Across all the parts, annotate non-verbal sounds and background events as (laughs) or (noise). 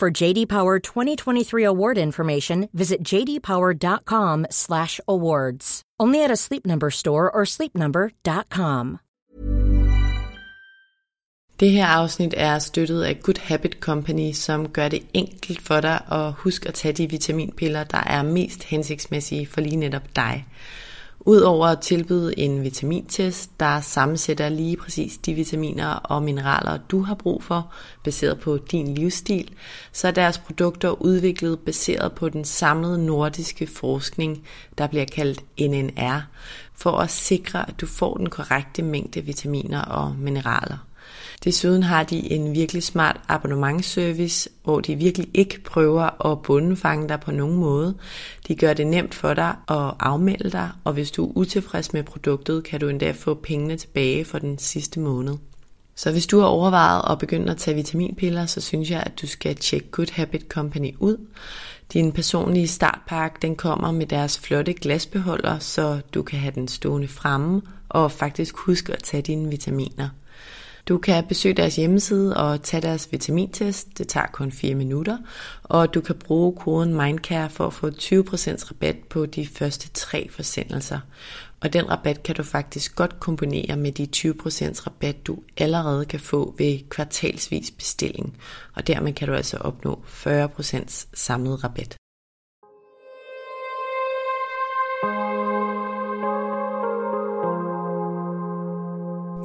For JD Power 2023 award information, visit jdpower.com/awards. Only at a Sleep Number store or sleepnumber.com. Det her afsnit er støttet af Good Habit Company, som gør det enkelt for dig at huske at tage de vitaminpiller, der er mest hensigtsmæssige for lige netop dig. Udover at tilbyde en vitamintest, der sammensætter lige præcis de vitaminer og mineraler, du har brug for, baseret på din livsstil, så er deres produkter udviklet baseret på den samlede nordiske forskning, der bliver kaldt NNR, for at sikre, at du får den korrekte mængde vitaminer og mineraler. Desuden har de en virkelig smart abonnementsservice, hvor de virkelig ikke prøver at bundefange dig på nogen måde. De gør det nemt for dig at afmelde dig, og hvis du er utilfreds med produktet, kan du endda få pengene tilbage for den sidste måned. Så hvis du har overvejet at begynde at tage vitaminpiller, så synes jeg, at du skal tjekke Good Habit Company ud. Din personlige startpakke den kommer med deres flotte glasbeholder, så du kan have den stående fremme og faktisk huske at tage dine vitaminer. Du kan besøge deres hjemmeside og tage deres vitamintest. Det tager kun 4 minutter. Og du kan bruge koden MindCare for at få 20% rabat på de første tre forsendelser. Og den rabat kan du faktisk godt kombinere med de 20% rabat, du allerede kan få ved kvartalsvis bestilling. Og dermed kan du altså opnå 40% samlet rabat.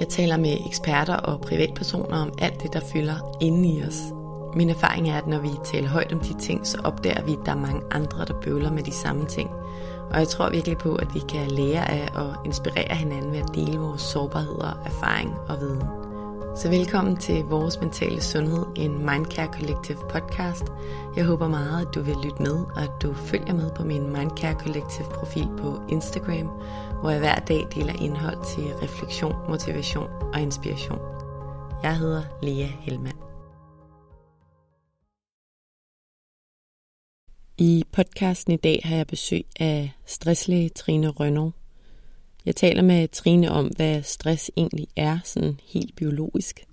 Jeg taler med eksperter og privatpersoner om alt det, der fylder inde i os. Min erfaring er, at når vi taler højt om de ting, så opdager vi, at der er mange andre, der bøvler med de samme ting. Og jeg tror virkelig på, at vi kan lære af og inspirere hinanden ved at dele vores sårbarheder, erfaring og viden. Så velkommen til Vores Mentale Sundhed, en Mindcare Collective podcast. Jeg håber meget, at du vil lytte med, og at du følger med på min Mindcare Collective profil på Instagram, hvor jeg hver dag deler indhold til refleksion, motivation og inspiration. Jeg hedder Lea Helmand. I podcasten i dag har jeg besøg af stresslæge Trine Rønnow. Jeg taler med Trine om, hvad stress egentlig er, sådan helt biologisk.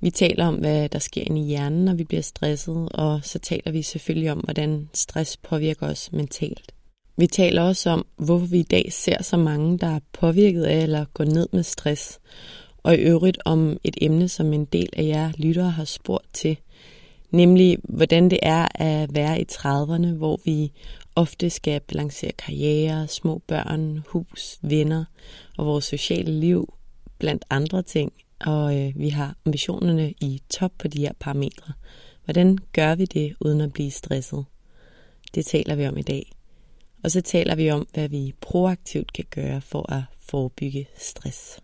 Vi taler om, hvad der sker inde i hjernen, når vi bliver stresset, og så taler vi selvfølgelig om, hvordan stress påvirker os mentalt. Vi taler også om, hvorfor vi i dag ser så mange, der er påvirket af eller går ned med stress, og i øvrigt om et emne, som en del af jer lyttere har spurgt til, nemlig hvordan det er at være i 30'erne, hvor vi ofte skal balancere karriere, små børn, hus, venner og vores sociale liv blandt andre ting, og øh, vi har ambitionerne i top på de her parametre. Hvordan gør vi det uden at blive stresset? Det taler vi om i dag. Og så taler vi om, hvad vi proaktivt kan gøre for at forebygge stress.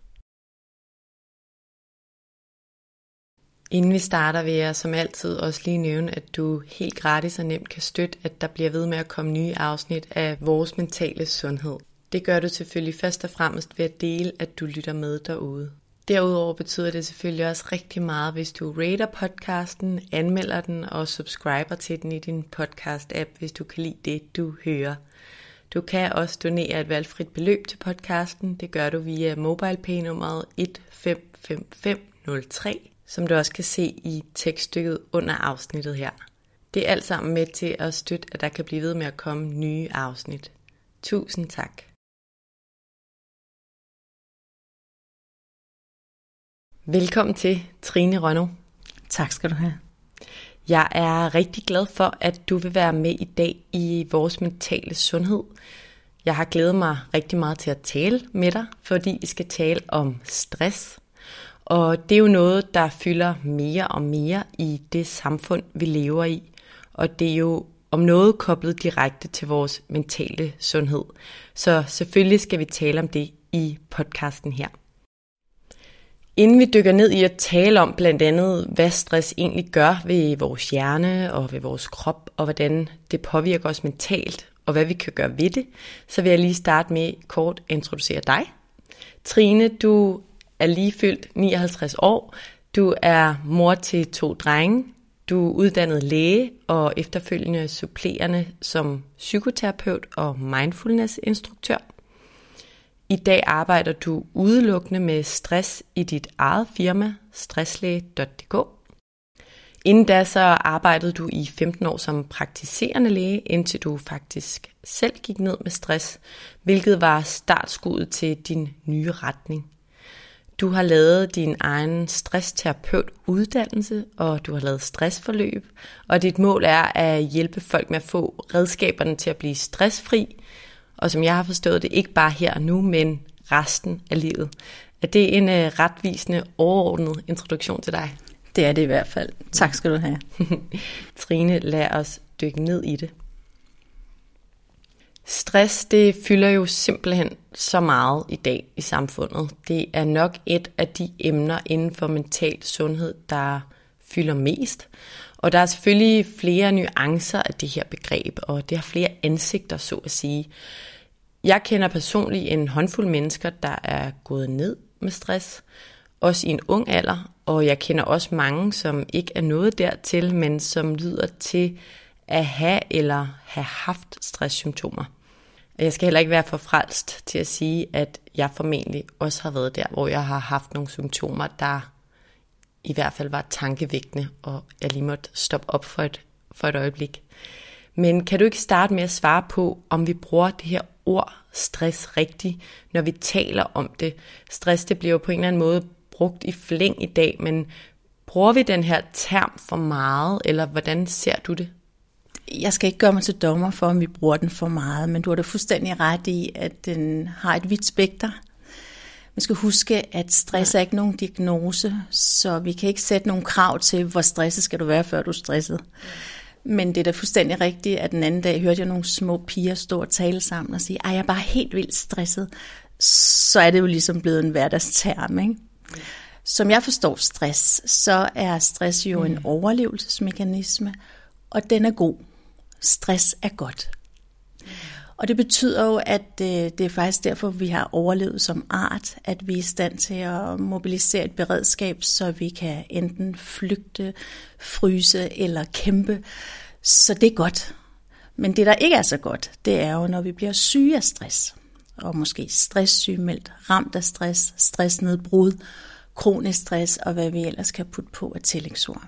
Inden vi starter vil jeg som altid også lige nævne, at du helt gratis og nemt kan støtte, at der bliver ved med at komme nye afsnit af vores mentale sundhed. Det gør du selvfølgelig først og fremmest ved at dele, at du lytter med derude. Derudover betyder det selvfølgelig også rigtig meget, hvis du rater podcasten, anmelder den og subscriber til den i din podcast-app, hvis du kan lide det, du hører. Du kan også donere et valgfrit beløb til podcasten. Det gør du via MobilePay-nummeret 155503, som du også kan se i tekststykket under afsnittet her. Det er alt sammen med til at støtte, at der kan blive ved med at komme nye afsnit. Tusind tak. Velkommen til, Trine Rønno. Tak skal du have. Jeg er rigtig glad for, at du vil være med i dag i vores mentale sundhed. Jeg har glædet mig rigtig meget til at tale med dig, fordi vi skal tale om stress. Og det er jo noget, der fylder mere og mere i det samfund, vi lever i. Og det er jo om noget koblet direkte til vores mentale sundhed. Så selvfølgelig skal vi tale om det i podcasten her. Inden vi dykker ned i at tale om blandt andet, hvad stress egentlig gør ved vores hjerne og ved vores krop, og hvordan det påvirker os mentalt, og hvad vi kan gøre ved det, så vil jeg lige starte med kort at introducere dig. Trine, du er lige fyldt 59 år. Du er mor til to drenge. Du er uddannet læge og efterfølgende supplerende som psykoterapeut og mindfulness-instruktør. I dag arbejder du udelukkende med stress i dit eget firma, stresslæge.dk. Inden da så arbejdede du i 15 år som praktiserende læge, indtil du faktisk selv gik ned med stress, hvilket var startskuddet til din nye retning. Du har lavet din egen stressterapeut uddannelse, og du har lavet stressforløb, og dit mål er at hjælpe folk med at få redskaberne til at blive stressfri, og som jeg har forstået det, ikke bare her og nu, men resten af livet. Er det en uh, retvisende, overordnet introduktion til dig? Det er det i hvert fald. Tak skal du have. (laughs) Trine, lad os dykke ned i det. Stress, det fylder jo simpelthen så meget i dag i samfundet. Det er nok et af de emner inden for mental sundhed, der fylder mest. Og der er selvfølgelig flere nuancer af det her begreb, og det har flere ansigter, så at sige. Jeg kender personligt en håndfuld mennesker, der er gået ned med stress, også i en ung alder, og jeg kender også mange, som ikke er nået dertil, men som lyder til at have eller have haft stresssymptomer. Jeg skal heller ikke være for frelst til at sige, at jeg formentlig også har været der, hvor jeg har haft nogle symptomer, der i hvert fald var tankevækkende, og jeg lige måtte stoppe op for et, for et øjeblik. Men kan du ikke starte med at svare på, om vi bruger det her ord stress rigtigt, når vi taler om det? Stress, det bliver jo på en eller anden måde brugt i flæng i dag, men bruger vi den her term for meget, eller hvordan ser du det? Jeg skal ikke gøre mig til dommer for, om vi bruger den for meget, men du har da fuldstændig ret i, at den har et vidt spekter. Man skal huske, at stress er ikke nogen diagnose, så vi kan ikke sætte nogle krav til, hvor stresset skal du være, før du er stresset. Men det er da fuldstændig rigtigt, at den anden dag hørte jeg nogle små piger stå og tale sammen og sige, at jeg er bare helt vildt stresset. Så er det jo ligesom blevet en hverdagsterm, ikke? Som jeg forstår stress, så er stress jo en mm. overlevelsesmekanisme, og den er god. Stress er godt. Og det betyder jo, at øh, det er faktisk derfor, vi har overlevet som art, at vi er i stand til at mobilisere et beredskab, så vi kan enten flygte, fryse eller kæmpe. Så det er godt. Men det, der ikke er så godt, det er jo, når vi bliver syge af stress. Og måske stresssygemeldt, ramt af stress, stressnedbrud, kronisk stress og hvad vi ellers kan putte på af tillægsord.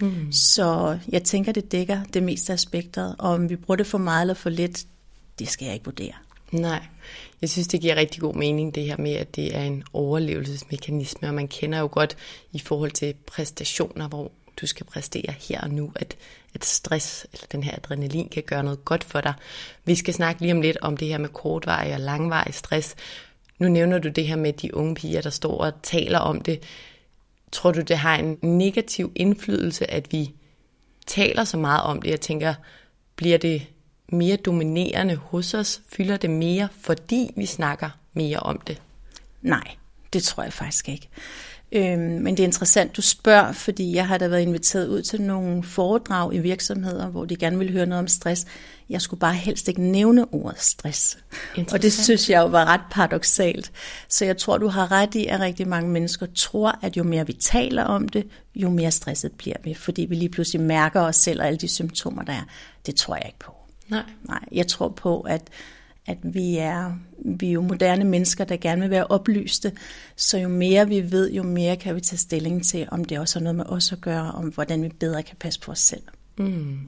Mm. Så jeg tænker, det dækker det meste af spektret, og om vi bruger det for meget eller for lidt, det skal jeg ikke vurdere. Nej, jeg synes, det giver rigtig god mening, det her med, at det er en overlevelsesmekanisme, og man kender jo godt i forhold til præstationer, hvor du skal præstere her og nu, at, at stress eller den her adrenalin kan gøre noget godt for dig. Vi skal snakke lige om lidt om det her med kortvarig og langvarig stress. Nu nævner du det her med de unge piger, der står og taler om det. Tror du, det har en negativ indflydelse, at vi taler så meget om det? Jeg tænker, bliver det mere dominerende hos os? Fylder det mere, fordi vi snakker mere om det? Nej, det tror jeg faktisk ikke. Øhm, men det er interessant, du spørger, fordi jeg har da været inviteret ud til nogle foredrag i virksomheder, hvor de gerne vil høre noget om stress. Jeg skulle bare helst ikke nævne ordet stress. Og det synes jeg jo var ret paradoxalt. Så jeg tror, du har ret i, at rigtig mange mennesker tror, at jo mere vi taler om det, jo mere stresset bliver vi, fordi vi lige pludselig mærker os selv og alle de symptomer, der er. Det tror jeg ikke på. Nej. Nej, jeg tror på, at, at vi, er, vi er jo moderne mennesker, der gerne vil være oplyste. Så jo mere vi ved, jo mere kan vi tage stilling til, om det også har noget med os at gøre, om hvordan vi bedre kan passe på os selv. Mm.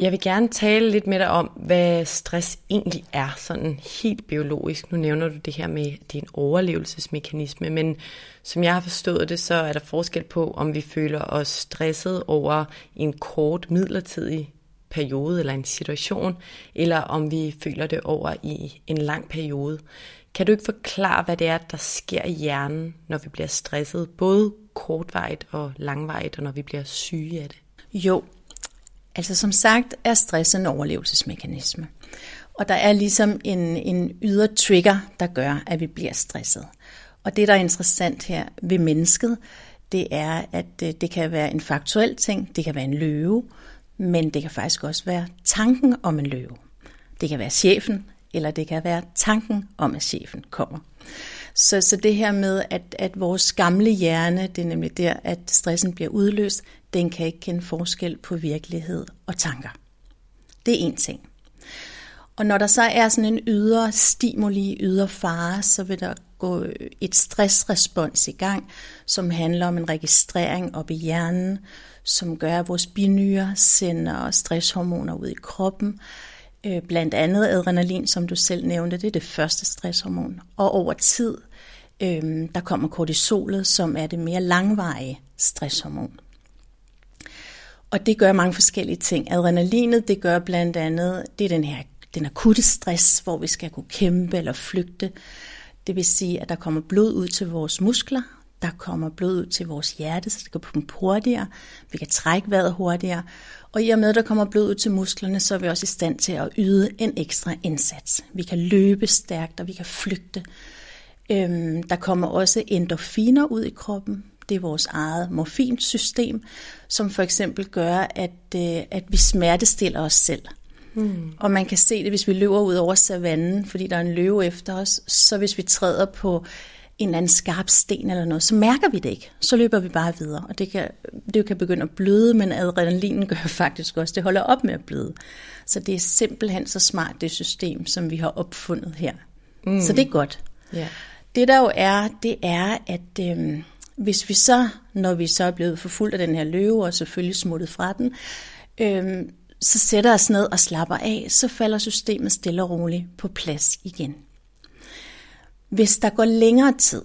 Jeg vil gerne tale lidt med dig om, hvad stress egentlig er, sådan helt biologisk. Nu nævner du det her med, at det er en overlevelsesmekanisme, men som jeg har forstået det, så er der forskel på, om vi føler os stresset over en kort midlertidig periode eller en situation, eller om vi føler det over i en lang periode. Kan du ikke forklare, hvad det er, der sker i hjernen, når vi bliver stresset, både kortvarigt og langvarigt, og når vi bliver syge af det? Jo, altså som sagt er stress en overlevelsesmekanisme. Og der er ligesom en, en ydre trigger, der gør, at vi bliver stresset. Og det, der er interessant her ved mennesket, det er, at øh, det kan være en faktuel ting, det kan være en løve, men det kan faktisk også være tanken om en løve. Det kan være chefen, eller det kan være tanken om, at chefen kommer. Så, så det her med, at, at vores gamle hjerne, det er nemlig der, at stressen bliver udløst, den kan ikke kende forskel på virkelighed og tanker. Det er en ting. Og når der så er sådan en ydre stimuli, ydre fare, så vil der gå et stressrespons i gang, som handler om en registrering op i hjernen, som gør, at vores binyrer sender stresshormoner ud i kroppen. Øh, blandt andet adrenalin, som du selv nævnte, det er det første stresshormon. Og over tid, øh, der kommer kortisolet, som er det mere langvarige stresshormon. Og det gør mange forskellige ting. Adrenalinet, det gør blandt andet, det er den her den akutte stress, hvor vi skal kunne kæmpe eller flygte. Det vil sige, at der kommer blod ud til vores muskler, der kommer blod ud til vores hjerte, så det kan pumpe hurtigere, vi kan trække vejret hurtigere, og i og med, at der kommer blod ud til musklerne, så er vi også i stand til at yde en ekstra indsats. Vi kan løbe stærkt, og vi kan flygte. Øhm, der kommer også endorfiner ud i kroppen. Det er vores eget morfinsystem, som for eksempel gør, at, øh, at vi smertestiller os selv. Mm. Og man kan se det, hvis vi løber ud over savannen, fordi der er en løve efter os, så hvis vi træder på en eller anden skarp sten eller noget, så mærker vi det ikke. Så løber vi bare videre, og det kan, det kan begynde at bløde, men adrenalinen gør (laughs) faktisk også, det holder op med at bløde. Så det er simpelthen så smart, det system, som vi har opfundet her. Mm. Så det er godt. Yeah. Det der jo er, det er, at øhm, hvis vi så, når vi så er blevet forfulgt af den her løve, og selvfølgelig smuttet fra den, øhm, så sætter os ned og slapper af, så falder systemet stille og roligt på plads igen. Hvis der går længere tid,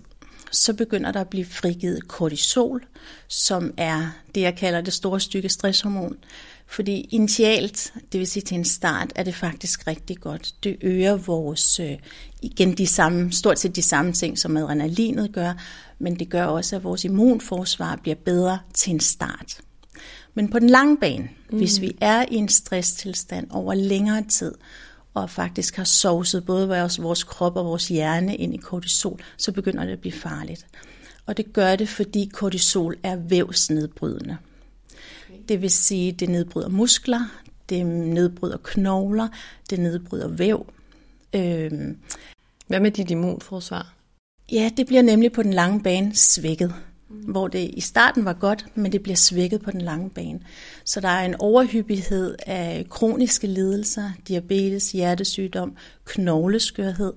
så begynder der at blive frigivet kortisol, som er det, jeg kalder det store stykke stresshormon. Fordi initialt, det vil sige til en start, er det faktisk rigtig godt. Det øger vores, øh, igen de samme, stort set de samme ting, som adrenalinet gør, men det gør også, at vores immunforsvar bliver bedre til en start. Men på den lange bane, mm. hvis vi er i en stresstilstand over længere tid, og faktisk har sovset både vores, vores krop og vores hjerne ind i kortisol, så begynder det at blive farligt. Og det gør det, fordi kortisol er vævsnedbrydende. Det vil sige, det nedbryder muskler, det nedbryder knogler, det nedbryder væv. Øhm, Hvad med dit immunforsvar? Ja, det bliver nemlig på den lange bane svækket hvor det i starten var godt, men det bliver svækket på den lange bane. Så der er en overhyppighed af kroniske lidelser, diabetes, hjertesygdom, knogleskørhed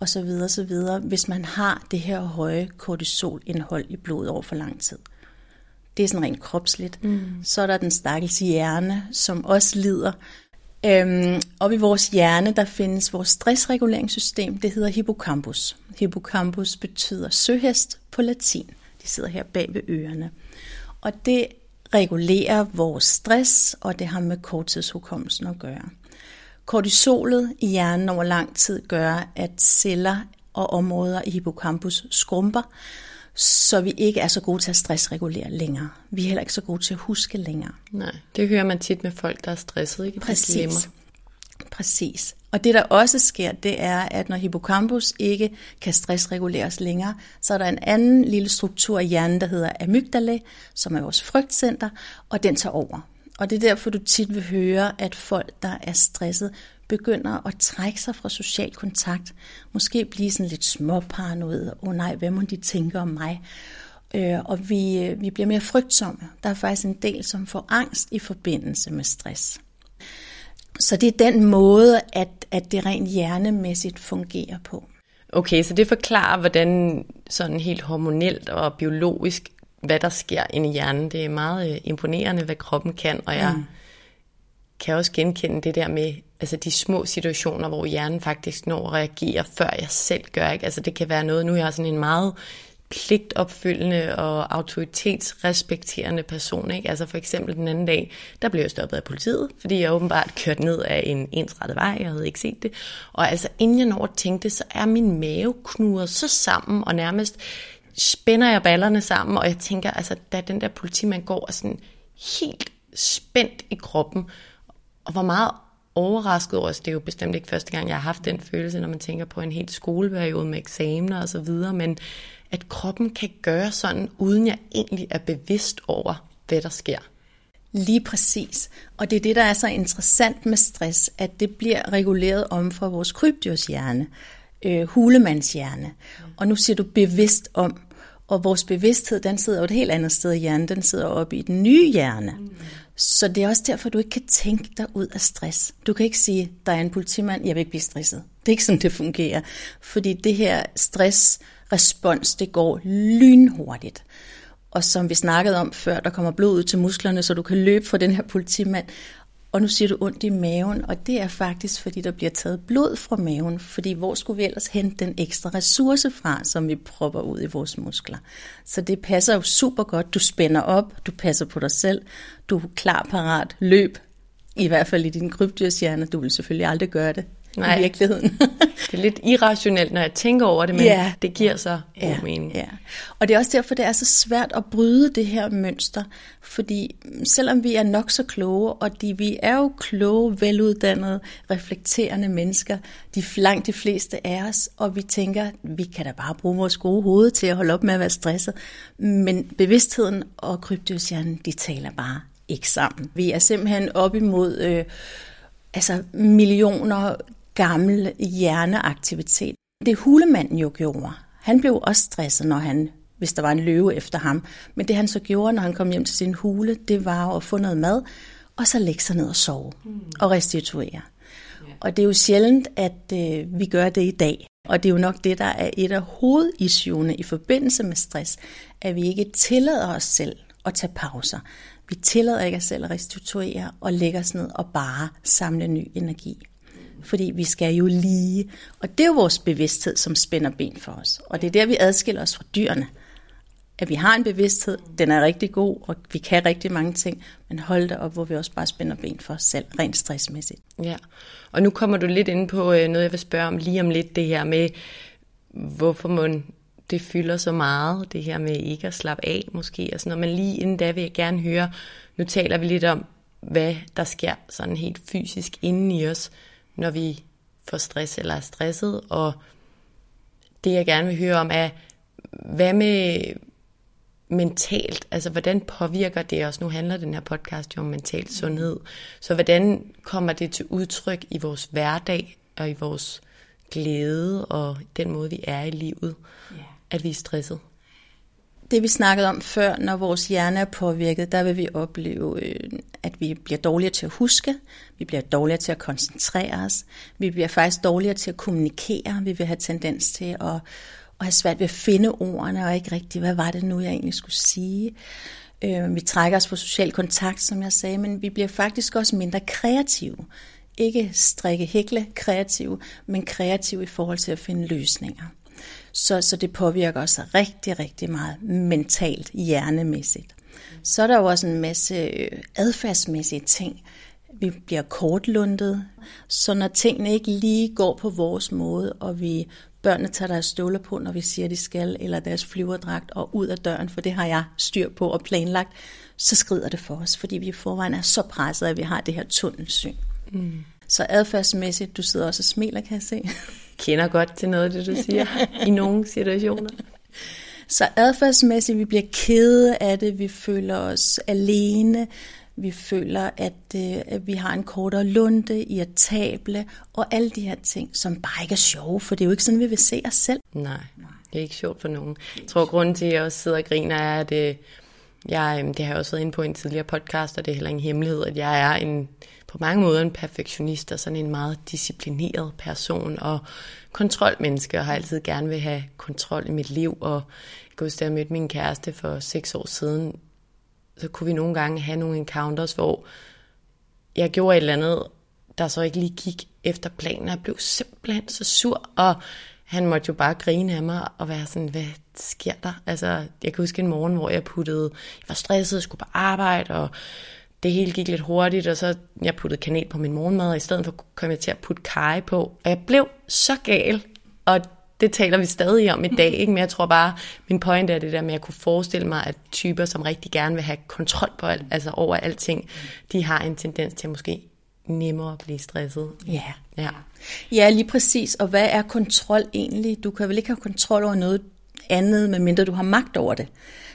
osv. osv., hvis man har det her høje kortisolindhold i blodet over for lang tid. Det er sådan rent kropsligt. Mm. Så er der den stakkels hjerne, som også lider. Øhm, og i vores hjerne, der findes vores stressreguleringssystem, det hedder hippocampus. Hippocampus betyder søhest på latin sidder her bag ved ørerne. Og det regulerer vores stress, og det har med korttidshukommelsen at gøre. Kortisolet i hjernen over lang tid gør, at celler og områder i hippocampus skrumper, så vi ikke er så gode til at stressregulere længere. Vi er heller ikke så gode til at huske længere. Nej, det hører man tit med folk, der er stresset, ikke? Præcis. Præcis. Og det der også sker, det er, at når hippocampus ikke kan stressreguleres længere, så er der en anden lille struktur i hjernen, der hedder amygdala, som er vores frygtcenter, og den tager over. Og det er derfor, du tit vil høre, at folk, der er stresset, begynder at trække sig fra social kontakt. Måske blive sådan lidt småparanoid. Åh oh, nej, hvad må de tænke om mig? Øh, og vi, øh, vi bliver mere frygtsomme. Der er faktisk en del, som får angst i forbindelse med stress. Så det er den måde, at, at det rent hjernemæssigt fungerer på. Okay, så det forklarer, hvordan sådan helt hormonelt og biologisk, hvad der sker inde i hjernen. Det er meget øh, imponerende, hvad kroppen kan, og jeg, mm. kan også genkende det der med altså de små situationer, hvor hjernen faktisk når at reagere, før jeg selv gør. Ikke? Altså det kan være noget, nu er jeg sådan en meget pligtopfyldende og autoritetsrespekterende person. Ikke? Altså for eksempel den anden dag, der blev jeg stoppet af politiet, fordi jeg åbenbart kørte ned af en ensrettet vej, jeg havde ikke set det. Og altså inden jeg når at tænke det, så er min mave knudret så sammen, og nærmest spænder jeg ballerne sammen, og jeg tænker, altså da den der politimand går er sådan helt spændt i kroppen, og hvor meget overrasket over, altså, det er jo bestemt ikke første gang, jeg har haft den følelse, når man tænker på en helt skoleperiode med eksamener og så videre, men at kroppen kan gøre sådan, uden jeg egentlig er bevidst over, hvad der sker. Lige præcis. Og det er det, der er så interessant med stress, at det bliver reguleret om fra vores krybdyrshjerne, øh, hulemandshjerne. Og nu siger du bevidst om, og vores bevidsthed, den sidder jo et helt andet sted i hjernen, den sidder oppe i den nye hjerne. Mm. Så det er også derfor, du ikke kan tænke dig ud af stress. Du kan ikke sige, der er en politimand, jeg vil ikke blive stresset. Det er ikke sådan, det fungerer. Fordi det her stressrespons, det går lynhurtigt. Og som vi snakkede om før, der kommer blod ud til musklerne, så du kan løbe fra den her politimand. Og nu siger du ondt i maven, og det er faktisk, fordi der bliver taget blod fra maven, fordi hvor skulle vi ellers hente den ekstra ressource fra, som vi propper ud i vores muskler. Så det passer jo super godt. Du spænder op, du passer på dig selv, du er klar, parat, løb, i hvert fald i din krybdyrshjerne. Du vil selvfølgelig aldrig gøre det Nej. i virkeligheden. det er lidt irrationelt, når jeg tænker over det, men ja. det giver så god ja. mening. Ja. Og det er også derfor, det er så svært at bryde det her mønster, fordi selvom vi er nok så kloge, og de, vi er jo kloge, veluddannede, reflekterende mennesker, de langt de fleste af os, og vi tænker, vi kan da bare bruge vores gode hoved til at holde op med at være stresset, men bevidstheden og krybdyrshjernen, de taler bare ikke sammen. Vi er simpelthen op imod øh, altså millioner gammel hjerneaktivitet. Det hulemanden jo gjorde. Han blev også stresset, når han, hvis der var en løve efter ham. Men det han så gjorde, når han kom hjem til sin hule, det var at få noget mad, og så lægge sig ned og sove mm. og restituere. Yeah. Og det er jo sjældent, at øh, vi gør det i dag. Og det er jo nok det, der er et af hovedissuerne i forbindelse med stress, at vi ikke tillader os selv at tage pauser. Vi tillader ikke os selv at restituere og lægge os ned og bare samle ny energi fordi vi skal jo lige. Og det er jo vores bevidsthed, som spænder ben for os. Og det er der, vi adskiller os fra dyrene. At vi har en bevidsthed, den er rigtig god, og vi kan rigtig mange ting, men hold det op, hvor vi også bare spænder ben for os selv, rent stressmæssigt. Ja, og nu kommer du lidt ind på øh, noget, jeg vil spørge om lige om lidt, det her med, hvorfor man det fylder så meget, det her med ikke at slappe af måske, og sådan noget. men lige inden da vil jeg gerne høre, nu taler vi lidt om, hvad der sker sådan helt fysisk inden i os, når vi får stress eller er stresset. Og det jeg gerne vil høre om er, hvad med mentalt, altså hvordan påvirker det os? Nu handler den her podcast jo om mental sundhed. Så hvordan kommer det til udtryk i vores hverdag og i vores glæde og den måde, vi er i livet, at vi er stresset? Det vi snakkede om før, når vores hjerne er påvirket, der vil vi opleve, øh, at vi bliver dårligere til at huske, vi bliver dårligere til at koncentrere os, vi bliver faktisk dårligere til at kommunikere, vi vil have tendens til at, at have svært ved at finde ordene, og ikke rigtigt, hvad var det nu, jeg egentlig skulle sige. Øh, vi trækker os på social kontakt, som jeg sagde, men vi bliver faktisk også mindre kreative. Ikke strikke, hækle kreative, men kreative i forhold til at finde løsninger. Så, så det påvirker os rigtig, rigtig meget mentalt, hjernemæssigt. Så er der jo også en masse øh, adfærdsmæssige ting. Vi bliver kortlundet, så når tingene ikke lige går på vores måde, og vi børnene tager deres støvler på, når vi siger, de skal, eller deres flyverdragt, og ud af døren, for det har jeg styr på og planlagt, så skrider det for os, fordi vi i forvejen er så presset, at vi har det her tunnelsyn. Mm. Så adfærdsmæssigt, du sidder også og smiler, kan jeg se. Kender godt til noget af det, du siger, i nogle situationer. Så adfærdsmæssigt, vi bliver kede af det, vi føler os alene, vi føler, at, øh, at vi har en kortere lunde, irritable, og alle de her ting, som bare ikke er sjove, for det er jo ikke sådan, vi vil se os selv. Nej, det er ikke sjovt for nogen. Jeg tror, grunden til, at jeg også sidder og griner, er, at øh, jeg, det har jeg også været inde på i en tidligere podcast, og det er heller ingen hemmelighed, at jeg er en på mange måder en perfektionist og sådan en meget disciplineret person og kontrolmenneske og har altid gerne vil have kontrol i mit liv. Og jeg kan huske, da jeg mødte min kæreste for seks år siden, så kunne vi nogle gange have nogle encounters, hvor jeg gjorde et eller andet, der så ikke lige gik efter planen. Jeg blev simpelthen så sur, og han måtte jo bare grine af mig og være sådan, hvad sker der? Altså, jeg kan huske en morgen, hvor jeg puttede, jeg var stresset, skulle på arbejde, og det hele gik lidt hurtigt, og så jeg puttede kanel på min morgenmad, og i stedet for kom jeg til at putte kaj på. Og jeg blev så gal, og det taler vi stadig om i dag, ikke? men jeg tror bare, min point er det der med, at jeg kunne forestille mig, at typer, som rigtig gerne vil have kontrol på alt, altså over alting, de har en tendens til at måske nemmere at blive stresset. Ja. Ja. Ja, lige præcis. Og hvad er kontrol egentlig? Du kan vel ikke have kontrol over noget andet, medmindre du har magt over det.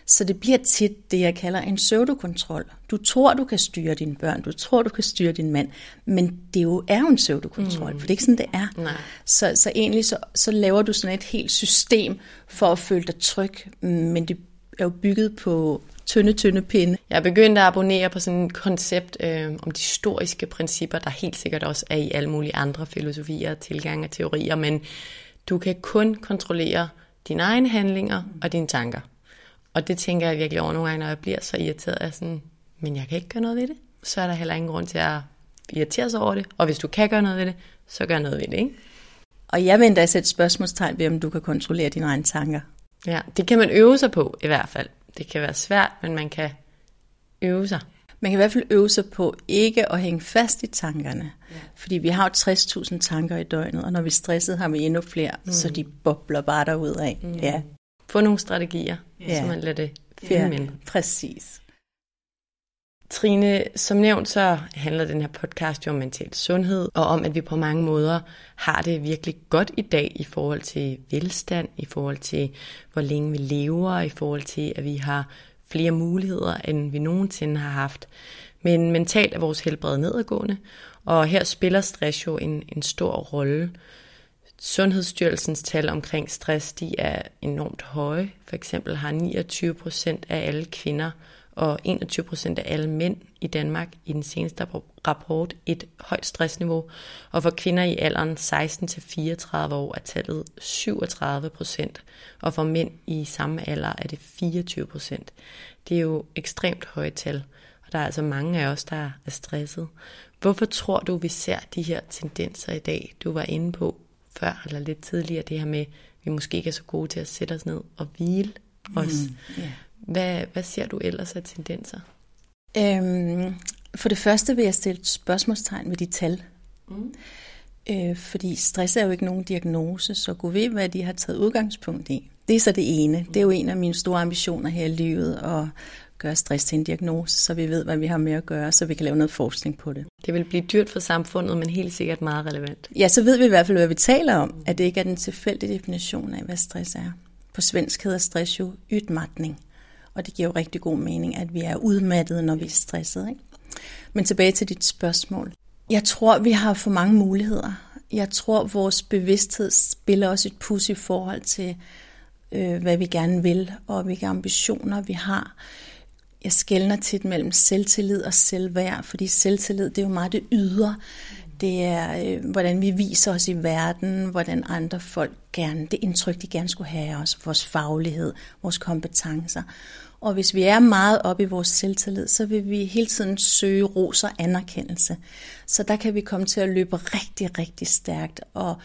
Så det bliver tit det, jeg kalder en pseudokontrol. Du tror, du kan styre dine børn, du tror, du kan styre din mand, men det jo er jo en pseudokontrol, mm. for det er ikke sådan, det er. Nej. Så, så egentlig så, så laver du sådan et helt system for at føle dig tryg, men det er jo bygget på tynde, tynde pinde. Jeg er begyndt at abonnere på sådan et koncept øh, om de historiske principper, der helt sikkert også er i alle mulige andre filosofier, tilgange og teorier, men du kan kun kontrollere dine egne handlinger og dine tanker. Og det tænker jeg virkelig over nogle gange, når jeg bliver så irriteret, at sådan, men jeg kan ikke gøre noget ved det. Så er der heller ingen grund til at irritere sig over det. Og hvis du kan gøre noget ved det, så gør noget ved det, ikke? Og jeg vil endda sætte spørgsmålstegn ved, om du kan kontrollere dine egne tanker. Ja, det kan man øve sig på i hvert fald. Det kan være svært, men man kan øve sig. Man kan i hvert fald øve sig på ikke at hænge fast i tankerne. Ja. Fordi vi har jo 60.000 tanker i døgnet, og når vi er stresset, har vi endnu flere, mm. så de bobler bare derud af. Mm. Ja. Få nogle strategier, ja. så man lader det finde ja, mindre. præcis. Trine, som nævnt, så handler den her podcast jo om mental sundhed, og om, at vi på mange måder har det virkelig godt i dag i forhold til velstand, i forhold til, hvor længe vi lever, i forhold til, at vi har flere muligheder, end vi nogensinde har haft. Men mentalt er vores helbred nedadgående, og her spiller stress jo en, en stor rolle. Sundhedsstyrelsens tal omkring stress, de er enormt høje. For eksempel har 29 procent af alle kvinder og 21 procent af alle mænd i Danmark i den seneste rapport et højt stressniveau, og for kvinder i alderen 16-34 år er tallet 37 procent, og for mænd i samme alder er det 24 procent. Det er jo ekstremt høje tal, og der er altså mange af os, der er stresset. Hvorfor tror du, vi ser de her tendenser i dag? Du var inde på før eller lidt tidligere det her med, at vi måske ikke er så gode til at sætte os ned og hvile os. Mm, yeah. Hvad, hvad ser du ellers af tendenser? Øhm, for det første vil jeg stille et spørgsmålstegn ved de tal. Mm. Øh, fordi stress er jo ikke nogen diagnose, så gå ved, hvad de har taget udgangspunkt i. Det er så det ene. Det er jo en af mine store ambitioner her i livet, at gøre stress til en diagnose, så vi ved, hvad vi har med at gøre, så vi kan lave noget forskning på det. Det vil blive dyrt for samfundet, men helt sikkert meget relevant. Ja, så ved vi i hvert fald, hvad vi taler om, at det ikke er den tilfældige definition af, hvad stress er. På svensk hedder stress jo ytmatning. Og det giver jo rigtig god mening, at vi er udmattet, når vi er stresset. Ikke? Men tilbage til dit spørgsmål. Jeg tror, vi har for mange muligheder. Jeg tror, vores bevidsthed spiller også et pus i forhold til, øh, hvad vi gerne vil, og hvilke ambitioner vi har. Jeg skældner tit mellem selvtillid og selvværd, fordi selvtillid, det er jo meget det ydre. Det er, øh, hvordan vi viser os i verden, hvordan andre folk gerne, det indtryk, de gerne skulle have af os, vores faglighed, vores kompetencer. Og hvis vi er meget oppe i vores selvtillid, så vil vi hele tiden søge ros og anerkendelse. Så der kan vi komme til at løbe rigtig, rigtig stærkt, og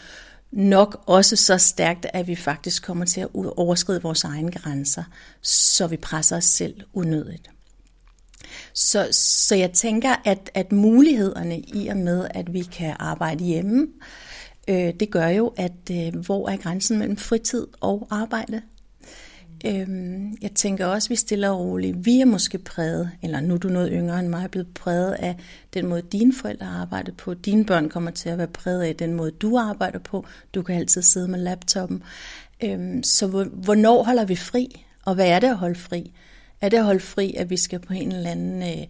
nok også så stærkt, at vi faktisk kommer til at overskride vores egne grænser, så vi presser os selv unødigt. Så, så jeg tænker, at, at mulighederne i og med, at vi kan arbejde hjemme, øh, det gør jo, at øh, hvor er grænsen mellem fritid og arbejde? Øhm, jeg tænker også, at vi stiller og roligt. Vi er måske præget, eller nu er du noget yngre end mig, er blevet præget af den måde, dine forældre har arbejdet på. Dine børn kommer til at være præget af den måde, du arbejder på. Du kan altid sidde med laptoppen. Øhm, så hvornår holder vi fri? Og hvad er det at holde fri? Er det at holde fri, at vi skal på en eller anden øh,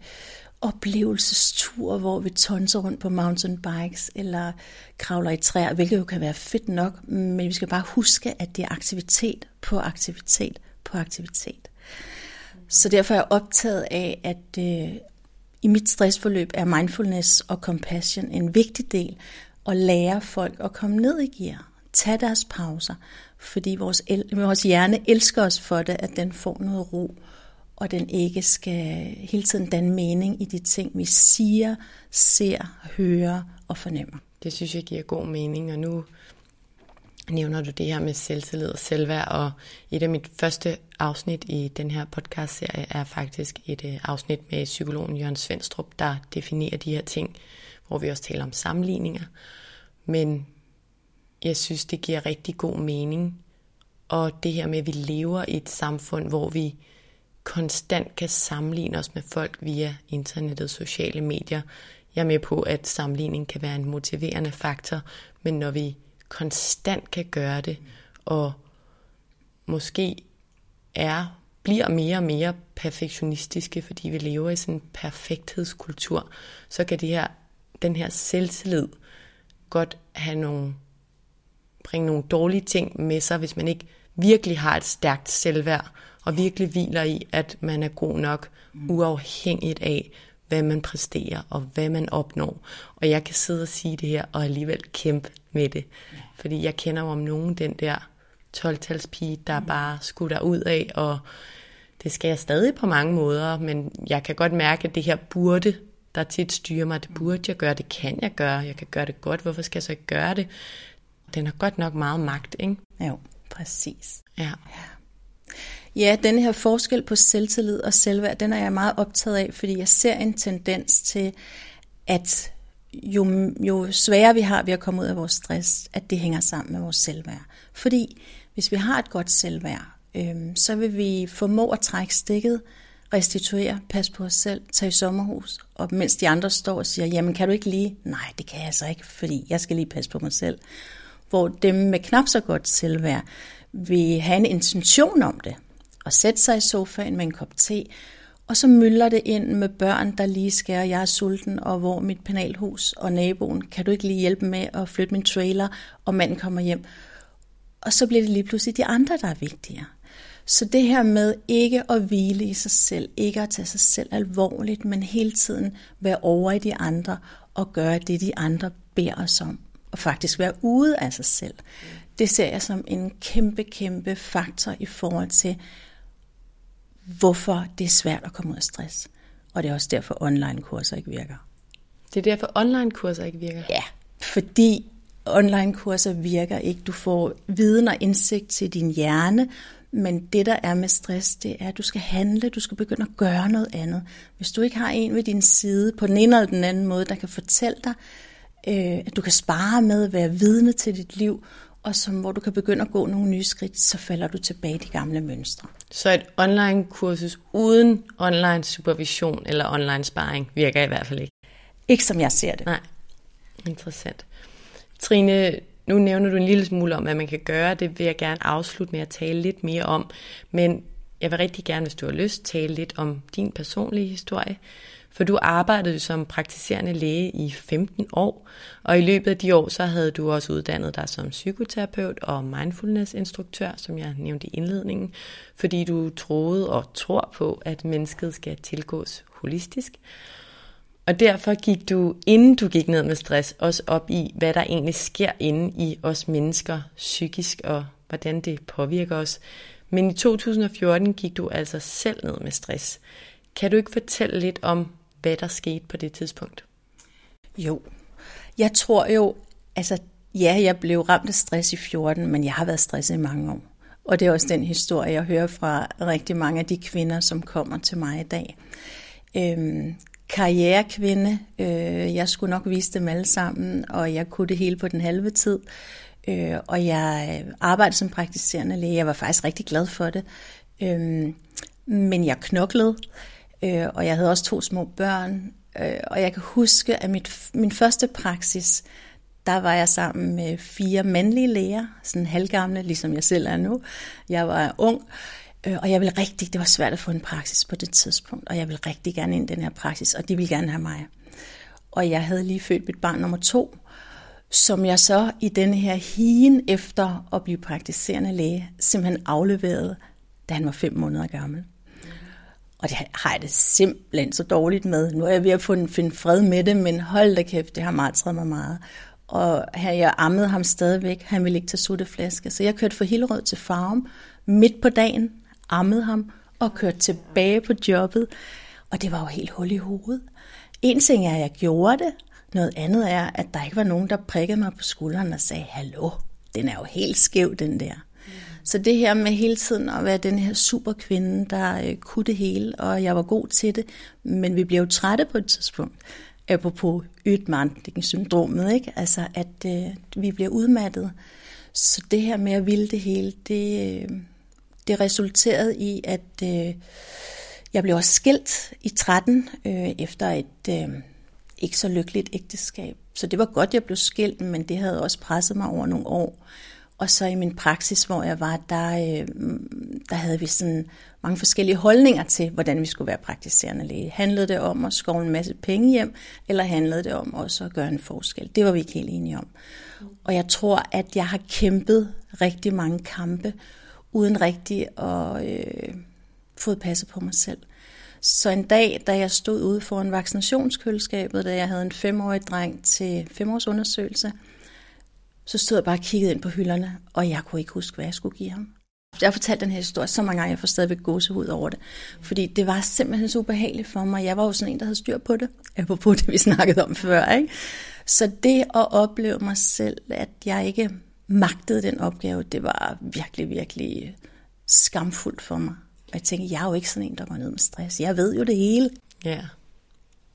oplevelsestur, hvor vi tonser rundt på mountainbikes eller kravler i træer, hvilket jo kan være fedt nok, men vi skal bare huske, at det er aktivitet på aktivitet på aktivitet. Så derfor er jeg optaget af, at øh, i mit stressforløb er mindfulness og compassion en vigtig del, at lære folk at komme ned i gear, tage deres pauser, fordi vores, el- vores hjerne elsker os for det, at den får noget ro og den ikke skal hele tiden danne mening i de ting, vi siger, ser, hører og fornemmer. Det synes jeg giver god mening, og nu nævner du det her med selvtillid og selvværd, og et af mit første afsnit i den her podcast-serie er faktisk et øh, afsnit med psykologen Jørgen Svendstrup, der definerer de her ting, hvor vi også taler om sammenligninger. Men jeg synes, det giver rigtig god mening, og det her med, at vi lever i et samfund, hvor vi konstant kan sammenligne os med folk via internettet, sociale medier. Jeg er med på, at sammenligning kan være en motiverende faktor, men når vi konstant kan gøre det, og måske er, bliver mere og mere perfektionistiske, fordi vi lever i sådan en perfekthedskultur, så kan det her, den her selvtillid godt have nogle, bringe nogle dårlige ting med sig, hvis man ikke virkelig har et stærkt selvværd, og virkelig hviler i, at man er god nok, uafhængigt af, hvad man præsterer og hvad man opnår. Og jeg kan sidde og sige det her, og alligevel kæmpe med det. Fordi jeg kender jo om nogen den der 12-talspige, der mm. bare skutter ud af, og det skal jeg stadig på mange måder, men jeg kan godt mærke, at det her burde, der tit styrer mig, det burde jeg gøre, det kan jeg gøre, jeg kan gøre det godt, hvorfor skal jeg så ikke gøre det? Den har godt nok meget magt, ikke? Jo, præcis. Ja. ja. Ja, den her forskel på selvtillid og selvværd, den er jeg meget optaget af, fordi jeg ser en tendens til, at jo, jo sværere vi har ved at komme ud af vores stress, at det hænger sammen med vores selvværd. Fordi hvis vi har et godt selvværd, øhm, så vil vi formå at trække stikket, restituere, passe på os selv, tage i sommerhus, og mens de andre står og siger, jamen kan du ikke lige? Nej, det kan jeg så ikke, fordi jeg skal lige passe på mig selv. Hvor dem med knap så godt selvværd vil have en intention om det, og sætte sig i sofaen med en kop te, og så mylder det ind med børn, der lige skærer, jeg er sulten, og hvor mit penalhus og naboen, kan du ikke lige hjælpe med at flytte min trailer, og manden kommer hjem. Og så bliver det lige pludselig de andre, der er vigtigere. Så det her med ikke at hvile i sig selv, ikke at tage sig selv alvorligt, men hele tiden være over i de andre og gøre det, de andre beder os om, og faktisk være ude af sig selv. Det ser jeg som en kæmpe, kæmpe faktor i forhold til, hvorfor det er svært at komme ud af stress. Og det er også derfor, online-kurser ikke virker. Det er derfor, online-kurser ikke virker? Ja, fordi online-kurser virker ikke. Du får viden og indsigt til din hjerne, men det, der er med stress, det er, at du skal handle, du skal begynde at gøre noget andet. Hvis du ikke har en ved din side, på den ene eller den anden måde, der kan fortælle dig, øh, at du kan spare med, være vidne til dit liv, og som, hvor du kan begynde at gå nogle nye skridt, så falder du tilbage i de gamle mønstre. Så et online-kursus uden online supervision eller online sparring virker i hvert fald ikke? Ikke som jeg ser det. Nej, interessant. Trine, nu nævner du en lille smule om, hvad man kan gøre. Det vil jeg gerne afslutte med at tale lidt mere om. Men jeg vil rigtig gerne, hvis du har lyst, tale lidt om din personlige historie. For du arbejdede som praktiserende læge i 15 år, og i løbet af de år, så havde du også uddannet dig som psykoterapeut og mindfulness-instruktør, som jeg nævnte i indledningen, fordi du troede og tror på, at mennesket skal tilgås holistisk. Og derfor gik du, inden du gik ned med stress, også op i, hvad der egentlig sker inde i os mennesker psykisk, og hvordan det påvirker os. Men i 2014 gik du altså selv ned med stress. Kan du ikke fortælle lidt om, hvad der skete på det tidspunkt? Jo, jeg tror jo, altså ja, jeg blev ramt af stress i 14, men jeg har været stresset i mange år. Og det er også den historie, jeg hører fra rigtig mange af de kvinder, som kommer til mig i dag. Øhm, karrierekvinde, øh, jeg skulle nok vise dem alle sammen, og jeg kunne det hele på den halve tid. Øh, og jeg arbejdede som praktiserende læge, jeg var faktisk rigtig glad for det. Øhm, men jeg knoklede øh, og jeg havde også to små børn. Øh, og jeg kan huske, at mit, min første praksis, der var jeg sammen med fire mandlige læger, sådan halvgamle, ligesom jeg selv er nu. Jeg var ung, øh, og jeg ville rigtig, det var svært at få en praksis på det tidspunkt, og jeg ville rigtig gerne ind i den her praksis, og de ville gerne have mig. Og jeg havde lige født mit barn nummer to, som jeg så i den her higen efter at blive praktiserende læge, simpelthen afleverede, da han var fem måneder gammel. Og det har jeg det simpelthen så dårligt med. Nu er jeg ved at finde fred med det, men hold da kæft, det har martret mig meget. Og her, jeg ammede ham stadigvæk. Han ville ikke tage sutteflaske. Så jeg kørte fra Hillerød til Farum midt på dagen, ammede ham og kørte tilbage på jobbet. Og det var jo helt hul i hovedet. En ting er, at jeg gjorde det. Noget andet er, at der ikke var nogen, der prikkede mig på skulderen og sagde, hallo, den er jo helt skæv, den der. Så det her med hele tiden at være den her superkvinde, der øh, kunne det hele, og jeg var god til det, men vi blev jo trætte på et tidspunkt, apropos Ytmandigen-syndromet, ikke? Altså, at øh, vi bliver udmattet. Så det her med at ville det hele, det, øh, det resulterede i, at øh, jeg blev også skilt i 13 øh, efter et øh, ikke så lykkeligt ægteskab. Så det var godt, jeg blev skilt, men det havde også presset mig over nogle år. Og så i min praksis, hvor jeg var, der, øh, der havde vi sådan mange forskellige holdninger til, hvordan vi skulle være praktiserende læge. Handlede det om at skove en masse penge hjem, eller handlede det om også at gøre en forskel? Det var vi ikke helt enige om. Og jeg tror, at jeg har kæmpet rigtig mange kampe, uden rigtig at øh, få passet på mig selv. Så en dag, da jeg stod ude foran vaccinationskøleskabet, da jeg havde en femårig dreng til femårsundersøgelse, så stod jeg bare og kiggede ind på hylderne, og jeg kunne ikke huske, hvad jeg skulle give ham. Jeg har fortalt den her historie så mange gange, jeg får stadigvæk gåsehud over det. Fordi det var simpelthen så ubehageligt for mig. Jeg var jo sådan en, der havde styr på det. Apropos det, vi snakkede om før. Ikke? Så det at opleve mig selv, at jeg ikke magtede den opgave, det var virkelig, virkelig skamfuldt for mig. Og jeg tænkte, jeg er jo ikke sådan en, der går ned med stress. Jeg ved jo det hele. Ja,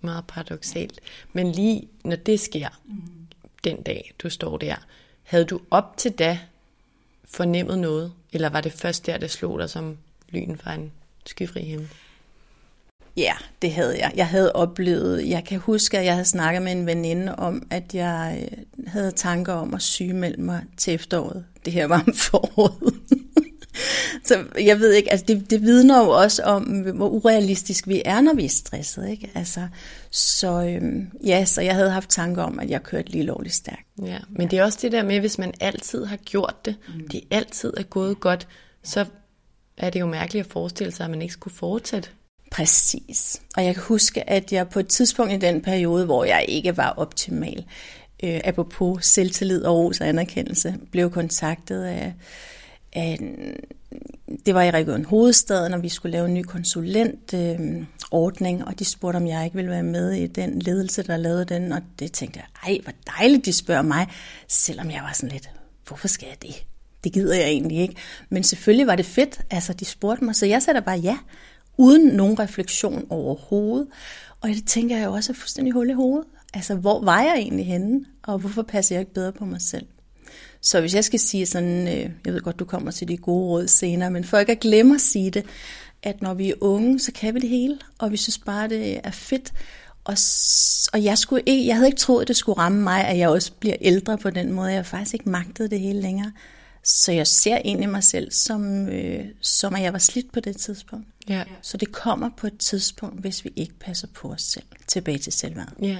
meget paradoxalt. Men lige når det sker, mm. den dag du står der, havde du op til da fornemmet noget? Eller var det først der, det slog dig som lyn fra en skyfri himmel? Ja, det havde jeg. Jeg havde oplevet, jeg kan huske, at jeg havde snakket med en veninde om, at jeg øh, havde tanker om at sygemelde mig til efteråret. Det her var om (laughs) foråret. så jeg ved ikke, altså det, det vidner jo også om, hvor urealistisk vi er, når vi er stresset. Ikke? Altså, så øhm, ja, så jeg havde haft tanker om, at jeg kørte lige lovligt stærkt. Ja, men det er også det der med, hvis man altid har gjort det, mm. det altid er gået godt, så er det jo mærkeligt at forestille sig, at man ikke skulle fortsætte. Præcis. Og jeg kan huske, at jeg på et tidspunkt i den periode, hvor jeg ikke var optimal, øh, apropos selvtillid og ros og anerkendelse, blev kontaktet af det var i Region Hovedstaden, og vi skulle lave en ny konsulentordning, øh, ordning, og de spurgte, om jeg ikke ville være med i den ledelse, der lavede den, og det tænkte jeg, ej, hvor dejligt, de spørger mig, selvom jeg var sådan lidt, hvorfor skal jeg det? Det gider jeg egentlig ikke. Men selvfølgelig var det fedt, altså de spurgte mig, så jeg sagde bare ja, uden nogen refleksion overhovedet. Og det tænker jeg jo også er fuldstændig hul i hovedet. Altså, hvor var jeg egentlig henne, og hvorfor passer jeg ikke bedre på mig selv? Så hvis jeg skal sige sådan, øh, jeg ved godt, du kommer til de gode råd senere, men for ikke at glemme at sige det, at når vi er unge, så kan vi det hele, og vi synes bare, det er fedt. Og, og jeg, skulle ikke, jeg havde ikke troet, at det skulle ramme mig, at jeg også bliver ældre på den måde. Jeg har faktisk ikke magtet det hele længere. Så jeg ser egentlig mig selv som, øh, som at jeg var slidt på det tidspunkt. Ja. Så det kommer på et tidspunkt, hvis vi ikke passer på os selv. Tilbage til selvværd. Ja.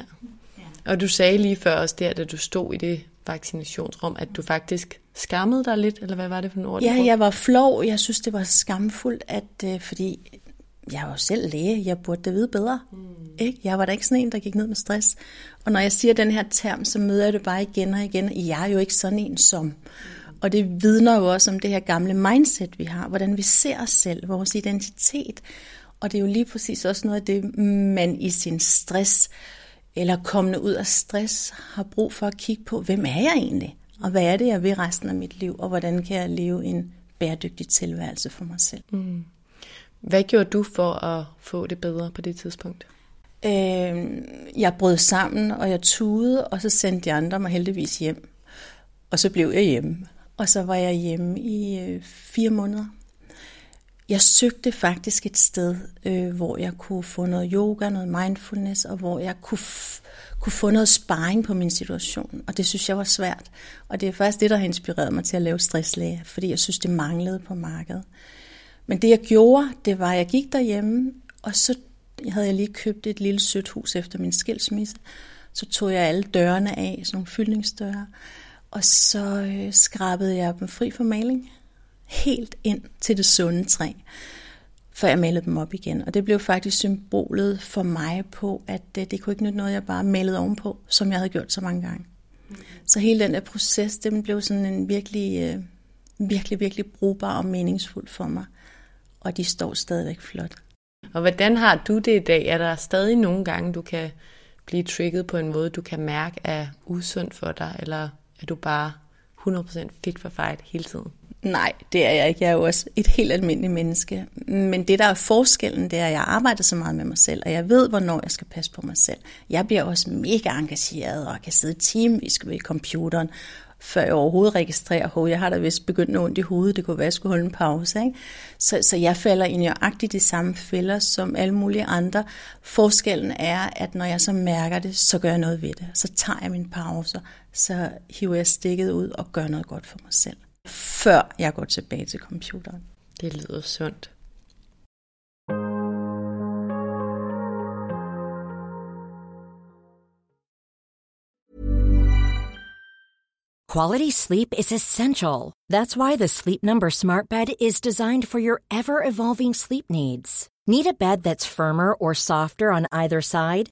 Og du sagde lige før også der, da du stod i det vaccinationsrum, at du faktisk skammede dig lidt, eller hvad var det for en ord? Ja, jeg var flov. Jeg synes, det var skamfuldt, at, øh, fordi jeg var jo selv læge, jeg burde det vide bedre. Mm. Ikke? Jeg var da ikke sådan en, der gik ned med stress. Og når jeg siger den her term, så møder jeg det bare igen og igen. Jeg er jo ikke sådan en som. Mm. Og det vidner jo også om det her gamle mindset, vi har. Hvordan vi ser os selv, vores identitet. Og det er jo lige præcis også noget af det, man i sin stress eller kommende ud af stress, har brug for at kigge på, hvem er jeg egentlig? Og hvad er det, jeg vil resten af mit liv? Og hvordan kan jeg leve en bæredygtig tilværelse for mig selv? Mm. Hvad gjorde du for at få det bedre på det tidspunkt? Øh, jeg brød sammen, og jeg tudede, og så sendte de andre mig heldigvis hjem. Og så blev jeg hjemme. Og så var jeg hjemme i øh, fire måneder. Jeg søgte faktisk et sted, øh, hvor jeg kunne få noget yoga, noget mindfulness, og hvor jeg kunne, kunne få noget sparring på min situation. Og det synes jeg var svært. Og det er faktisk det, der har inspireret mig til at lave stresslæge, fordi jeg synes, det manglede på markedet. Men det jeg gjorde, det var, at jeg gik derhjemme, og så havde jeg lige købt et lille sødt hus efter min skilsmisse. Så tog jeg alle dørene af, sådan nogle fyldningsdøre, og så øh, skrabede jeg dem fri for maling helt ind til det sunde træ, før jeg malede dem op igen. Og det blev faktisk symbolet for mig på, at det, det kunne ikke nytte noget, jeg bare malede ovenpå, som jeg havde gjort så mange gange. Mm. Så hele den der proces, den blev sådan en virkelig, øh, virkelig, virkelig brugbar og meningsfuld for mig. og de står stadigvæk flot. Og hvordan har du det i dag? Er der stadig nogle gange, du kan blive trigget på en måde, du kan mærke er usundt for dig, eller er du bare 100% fit for fight hele tiden? Nej, det er jeg ikke. Jeg er jo også et helt almindeligt menneske. Men det, der er forskellen, det er, at jeg arbejder så meget med mig selv, og jeg ved, hvornår jeg skal passe på mig selv. Jeg bliver også mega engageret og kan sidde timevis ved computeren, før jeg overhovedet registrerer, at jeg har da vist begyndt ondt i hovedet, det kunne være, at jeg skulle holde en pause. Ikke? Så, så jeg falder i nøjagtigt de samme fælder som alle mulige andre. Forskellen er, at når jeg så mærker det, så gør jeg noget ved det. Så tager jeg min pause, så hiver jeg stikket ud og gør noget godt for mig selv før jeg går tilbage til computeren. Det lyder sundt. Quality sleep is essential. That's why the Sleep Number Smart Bed is designed for your ever evolving sleep needs. Need a bed that's firmer or softer on either side?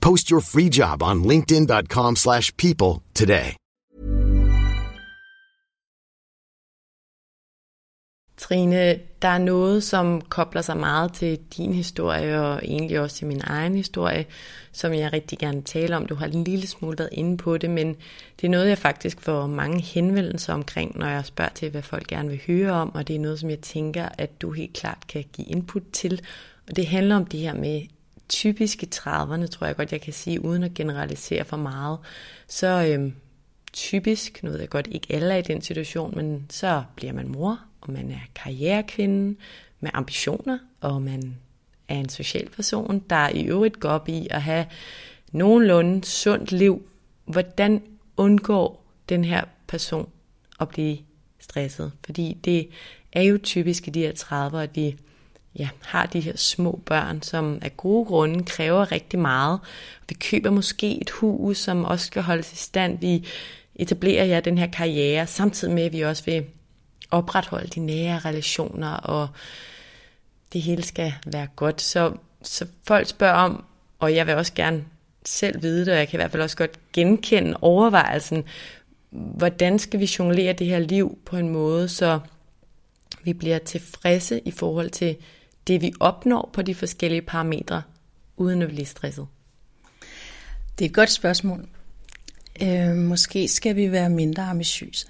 Post your free job on linkedin.com/people today. Trine, der er noget, som kobler sig meget til din historie, og egentlig også til min egen historie, som jeg rigtig gerne taler om. Du har en lille smule været inde på det, men det er noget, jeg faktisk får mange henvendelser omkring, når jeg spørger til, hvad folk gerne vil høre om, og det er noget, som jeg tænker, at du helt klart kan give input til. Og det handler om det her med typiske 30'erne, tror jeg godt, jeg kan sige, uden at generalisere for meget. Så øhm, typisk, nu ved jeg godt, ikke alle er i den situation, men så bliver man mor, og man er karrierekvinde med ambitioner, og man er en social person, der i øvrigt går op i at have nogenlunde sundt liv. Hvordan undgår den her person at blive stresset? Fordi det er jo typisk i de her 30'ere, at vi ja, har de her små børn, som af gode grunde kræver rigtig meget. Vi køber måske et hus, som også skal holdes i stand. Vi etablerer ja, den her karriere, samtidig med, at vi også vil opretholde de nære relationer, og det hele skal være godt. Så, så folk spørger om, og jeg vil også gerne selv vide det, og jeg kan i hvert fald også godt genkende overvejelsen, hvordan skal vi jonglere det her liv på en måde, så vi bliver tilfredse i forhold til det, vi opnår på de forskellige parametre, uden at blive stresset? Det er et godt spørgsmål. Øh, måske skal vi være mindre ambitiøse.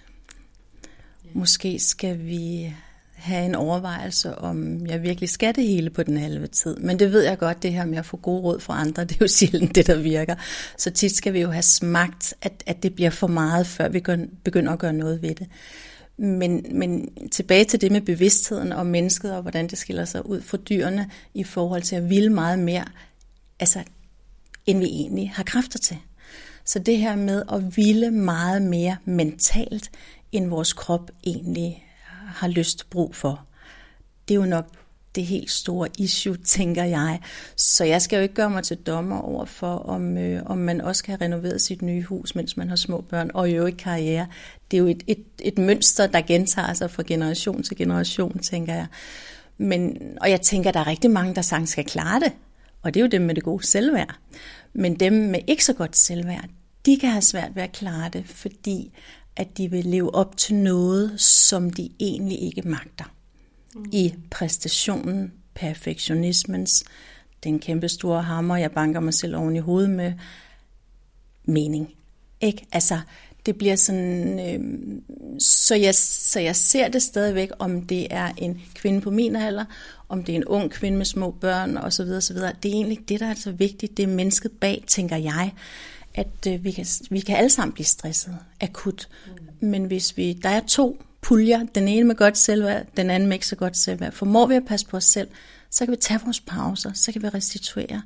Måske skal vi have en overvejelse om, jeg virkelig skal det hele på den halve tid. Men det ved jeg godt, det her med at få gode råd fra andre, (laughs) det er jo sjældent det, der virker. Så tit skal vi jo have smagt, at, at det bliver for meget, før vi begynder at gøre noget ved det. Men, men tilbage til det med bevidstheden om mennesket, og hvordan det skiller sig ud fra dyrene i forhold til at ville meget mere, altså, end vi egentlig har kræfter til. Så det her med at ville meget mere mentalt, end vores krop egentlig har lyst brug for, det er jo nok det helt store issue, (laughs) tænker jeg. Så jeg skal jo ikke gøre mig til dommer over for, om, øh, om man også kan renovere sit nye hus, mens man har små børn, og jo ikke karriere. Det er jo et, et, et mønster, der gentager sig fra generation til generation, tænker jeg. Men, og jeg tænker, der er rigtig mange, der sagtens skal klare det. Og det er jo dem med det gode selvværd. Men dem med ikke så godt selvværd, de kan have svært ved at klare det, fordi at de vil leve op til noget, som de egentlig ikke magter i præstationen, perfektionismens, den kæmpe store hammer, jeg banker mig selv oven i hovedet med, mening. Ikke? Altså, det bliver sådan, øh, så, jeg, så jeg ser det stadigvæk, om det er en kvinde på min alder, om det er en ung kvinde med små børn osv. osv. Det er egentlig det, der er så vigtigt. Det er mennesket bag, tænker jeg, at øh, vi, kan, vi kan alle sammen blive stresset akut. Mm. Men hvis vi, der er to puljer, den ene med godt selvværd, den anden med ikke så godt selvværd. Formår vi at passe på os selv, så kan vi tage vores pauser, så kan vi restituere.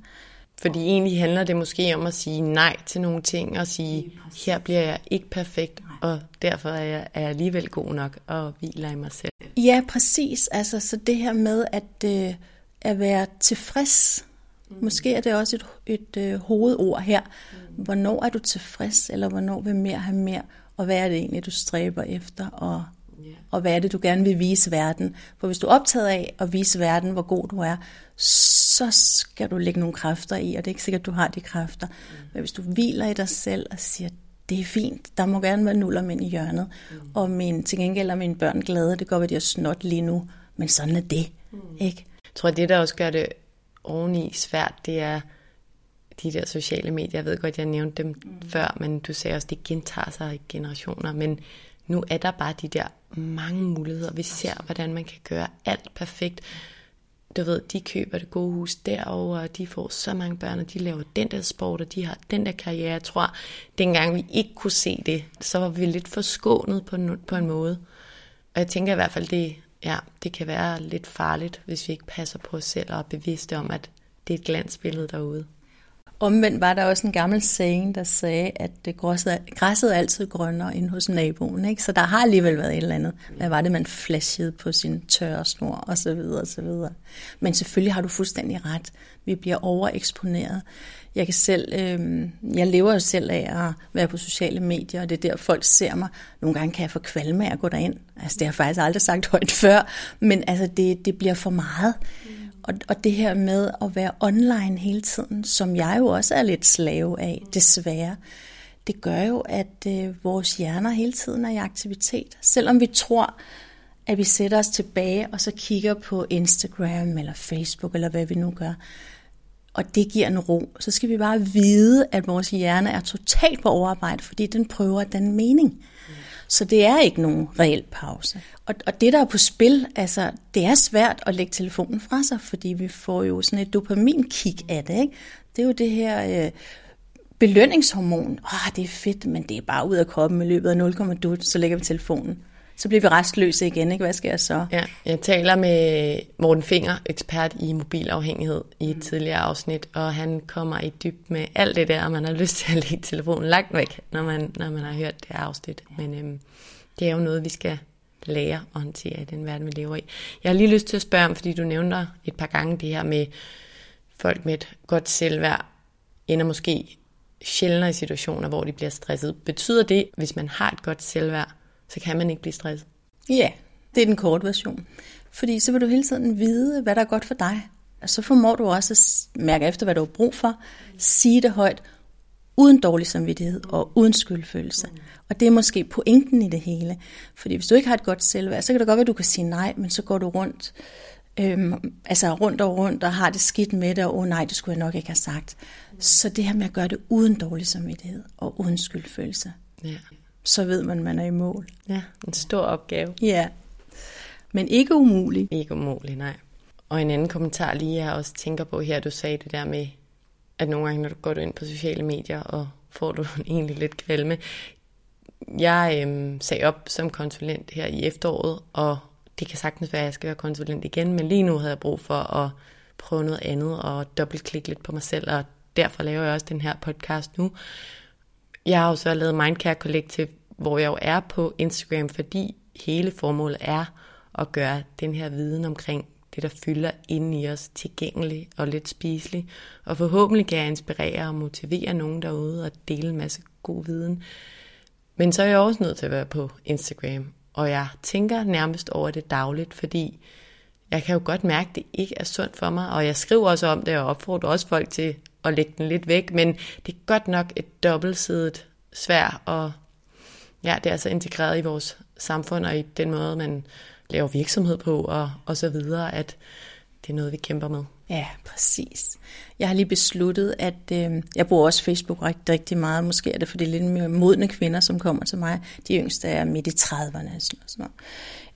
Fordi egentlig handler det måske om at sige nej til nogle ting, og sige, her bliver jeg ikke perfekt, og derfor er jeg, er jeg alligevel god nok, og hviler i mig selv. Ja, præcis. Altså, så det her med at, øh, at være tilfreds, mm. måske er det også et, et øh, hovedord her. Mm. Hvornår er du tilfreds, eller hvornår vil mere have mere, og hvad er det egentlig, du stræber efter, og og hvad er det, du gerne vil vise verden. For hvis du er optaget af at vise verden, hvor god du er, så skal du lægge nogle kræfter i, og det er ikke sikkert, at du har de kræfter. Mm. Men hvis du hviler i dig selv og siger, det er fint, der må gerne være nuller mænd i hjørnet, mm. og min, til gengæld er mine børn glade, det går, at de er snot lige nu, men sådan er det. Mm. Ikke? Jeg tror, at det, der også gør det oveni svært, det er de der sociale medier. Jeg ved godt, jeg nævnte dem mm. før, men du sagde også, det gentager sig i generationer. Men nu er der bare de der mange muligheder. Vi ser, hvordan man kan gøre alt perfekt. Du ved, de køber det gode hus derovre, og de får så mange børn, og de laver den der sport, og de har den der karriere. Jeg tror, dengang vi ikke kunne se det, så var vi lidt forskånet på en, på en måde. Og jeg tænker i hvert fald, det, ja, det kan være lidt farligt, hvis vi ikke passer på os selv og er bevidste om, at det er et glansbillede derude. Omvendt var der også en gammel saying, der sagde, at det græsset er altid grønnere end hos naboen. Ikke? Så der har alligevel været et eller andet. Hvad var det, man flashede på sin tørre snor og så videre og så videre. Men selvfølgelig har du fuldstændig ret. Vi bliver overeksponeret. Jeg kan selv, øh, jeg lever jo selv af at være på sociale medier, og det er der, folk ser mig. Nogle gange kan jeg få kvalme af at gå derind. Altså, det har jeg faktisk aldrig sagt højt før, men altså, det, det bliver for meget. Mm. Og, og det her med at være online hele tiden, som jeg jo også er lidt slave af, desværre, det gør jo, at øh, vores hjerner hele tiden er i aktivitet. Selvom vi tror, at vi sætter os tilbage og så kigger på Instagram eller Facebook eller hvad vi nu gør, og det giver en ro, så skal vi bare vide, at vores hjerne er totalt på overarbejde, fordi den prøver at danne mening. Så det er ikke nogen reel pause. Og, og det, der er på spil, altså, det er svært at lægge telefonen fra sig, fordi vi får jo sådan et dopaminkick af det. Ikke? Det er jo det her øh, belønningshormon. Åh, det er fedt, men det er bare ud at komme i løbet af 0,2, så lægger vi telefonen så bliver vi restløse igen, ikke? Hvad skal jeg så? Ja, jeg taler med Morten Finger, ekspert i mobilafhængighed, i et mm. tidligere afsnit, og han kommer i dyb med alt det der, og man har lyst til at lægge telefonen langt væk, når man, når man har hørt det afsnit. Men øhm, det er jo noget, vi skal lære at håndtere i den verden, vi lever i. Jeg har lige lyst til at spørge om, fordi du nævner et par gange det her med folk med et godt selvværd, ender måske sjældnere i situationer, hvor de bliver stresset. Betyder det, hvis man har et godt selvværd, så kan man ikke blive stresset. Ja, det er den korte version. Fordi så vil du hele tiden vide, hvad der er godt for dig. Og så formår du også at mærke efter, hvad du har brug for, sige det højt, uden dårlig samvittighed og uden skyldfølelse. Og det er måske pointen i det hele. Fordi hvis du ikke har et godt selvværd, så kan det godt være, at du kan sige nej, men så går du rundt, øhm, altså rundt og rundt og har det skidt med det, og oh, nej, det skulle jeg nok ikke have sagt. Så det her med at gøre det uden dårlig samvittighed og uden skyldfølelse. Ja så ved man, at man er i mål. Ja, en stor opgave. Ja, men ikke umulig. Ikke umulig, nej. Og en anden kommentar lige, jeg også tænker på her, du sagde det der med, at nogle gange, når du går ind på sociale medier, og får du (laughs) egentlig lidt kvalme. Jeg øhm, sagde op som konsulent her i efteråret, og det kan sagtens være, at jeg skal være konsulent igen, men lige nu havde jeg brug for at prøve noget andet og dobbeltklikke lidt på mig selv, og derfor laver jeg også den her podcast nu. Jeg har jo så lavet Mindcare Collective, hvor jeg jo er på Instagram, fordi hele formålet er at gøre den her viden omkring det, der fylder inde i os, tilgængelig og lidt spiselig. Og forhåbentlig kan jeg inspirere og motivere nogen derude og dele en masse god viden. Men så er jeg også nødt til at være på Instagram, og jeg tænker nærmest over det dagligt, fordi jeg kan jo godt mærke, at det ikke er sundt for mig, og jeg skriver også om det og opfordrer også folk til at lægge den lidt væk, men det er godt nok et dobbeltsidet svær, og ja, det er altså integreret i vores samfund og i den måde, man laver virksomhed på og, og så videre, at det er noget, vi kæmper med. Ja, præcis. Jeg har lige besluttet, at øh, jeg bruger også Facebook rigtig, rigtig meget. Måske er det for de lidt mere modne kvinder, som kommer til mig. De yngste er midt i 30'erne. Sådan noget.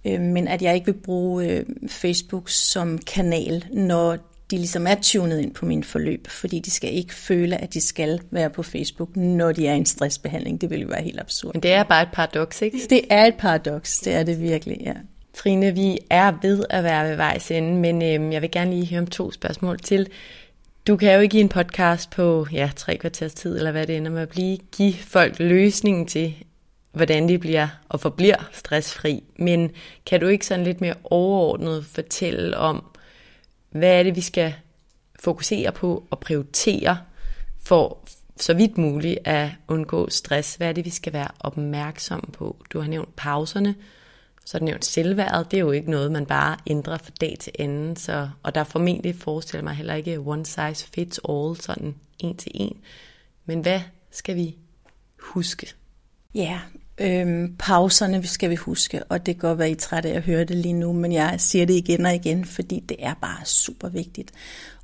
Øh, men at jeg ikke vil bruge øh, Facebook som kanal, når de ligesom er tunet ind på min forløb, fordi de skal ikke føle, at de skal være på Facebook, når de er i en stressbehandling. Det ville jo være helt absurd. Men det er bare et paradoks, ikke? Det er et paradoks, det er det virkelig, ja. Trine, vi er ved at være ved vejs ende, men øh, jeg vil gerne lige høre om to spørgsmål til. Du kan jo ikke i en podcast på ja, tre kvarters tid, eller hvad det ender med at blive, give folk løsningen til, hvordan de bliver og forbliver stressfri. Men kan du ikke sådan lidt mere overordnet fortælle om, hvad er det, vi skal fokusere på og prioritere for så vidt muligt at undgå stress? Hvad er det, vi skal være opmærksom på? Du har nævnt pauserne, så har du nævnt selvværdet. Det er jo ikke noget, man bare ændrer fra dag til anden. Så, og der er formentlig, forestiller mig heller ikke one size fits all, sådan en til en. Men hvad skal vi huske? Ja, øhm, pauserne skal vi huske, og det kan godt være, I er trætte af at høre det lige nu, men jeg siger det igen og igen, fordi det er bare super vigtigt.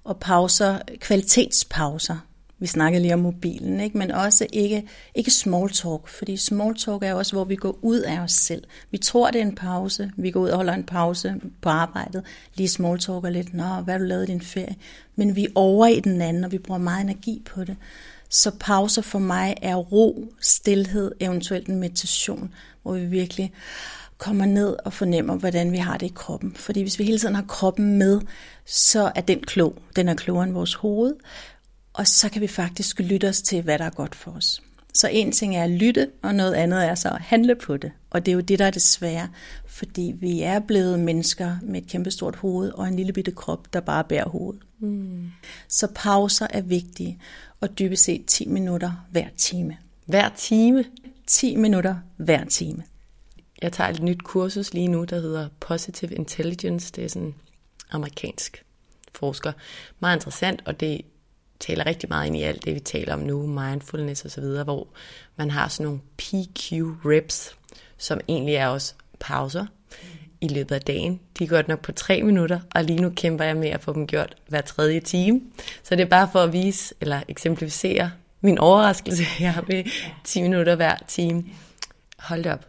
Og pauser, kvalitetspauser, vi snakker lige om mobilen, ikke? men også ikke, ikke small talk, fordi small talk er også, hvor vi går ud af os selv. Vi tror, det er en pause, vi går ud og holder en pause på arbejdet, lige small talker lidt, nå, hvad har du lavet i din ferie? Men vi er over i den anden, og vi bruger meget energi på det. Så pauser for mig er ro, stillhed, eventuelt en meditation, hvor vi virkelig kommer ned og fornemmer, hvordan vi har det i kroppen. Fordi hvis vi hele tiden har kroppen med, så er den klog. Den er klogere end vores hoved. Og så kan vi faktisk lytte os til, hvad der er godt for os. Så en ting er at lytte, og noget andet er så at handle på det. Og det er jo det, der er det svære, fordi vi er blevet mennesker med et kæmpestort hoved og en lille bitte krop, der bare bærer hovedet. Mm. Så pauser er vigtige, og dybest set 10 minutter hver time. Hver time? 10 minutter hver time. Jeg tager et nyt kursus lige nu, der hedder Positive Intelligence. Det er sådan amerikansk forsker. Meget interessant, og det taler rigtig meget ind i alt det, vi taler om nu, mindfulness og så videre, hvor man har sådan nogle PQ reps, som egentlig er også pauser i løbet af dagen. De er godt nok på tre minutter, og lige nu kæmper jeg med at få dem gjort hver tredje time. Så det er bare for at vise, eller eksemplificere min overraskelse, (laughs) jeg har ved 10 minutter hver time. Hold det op.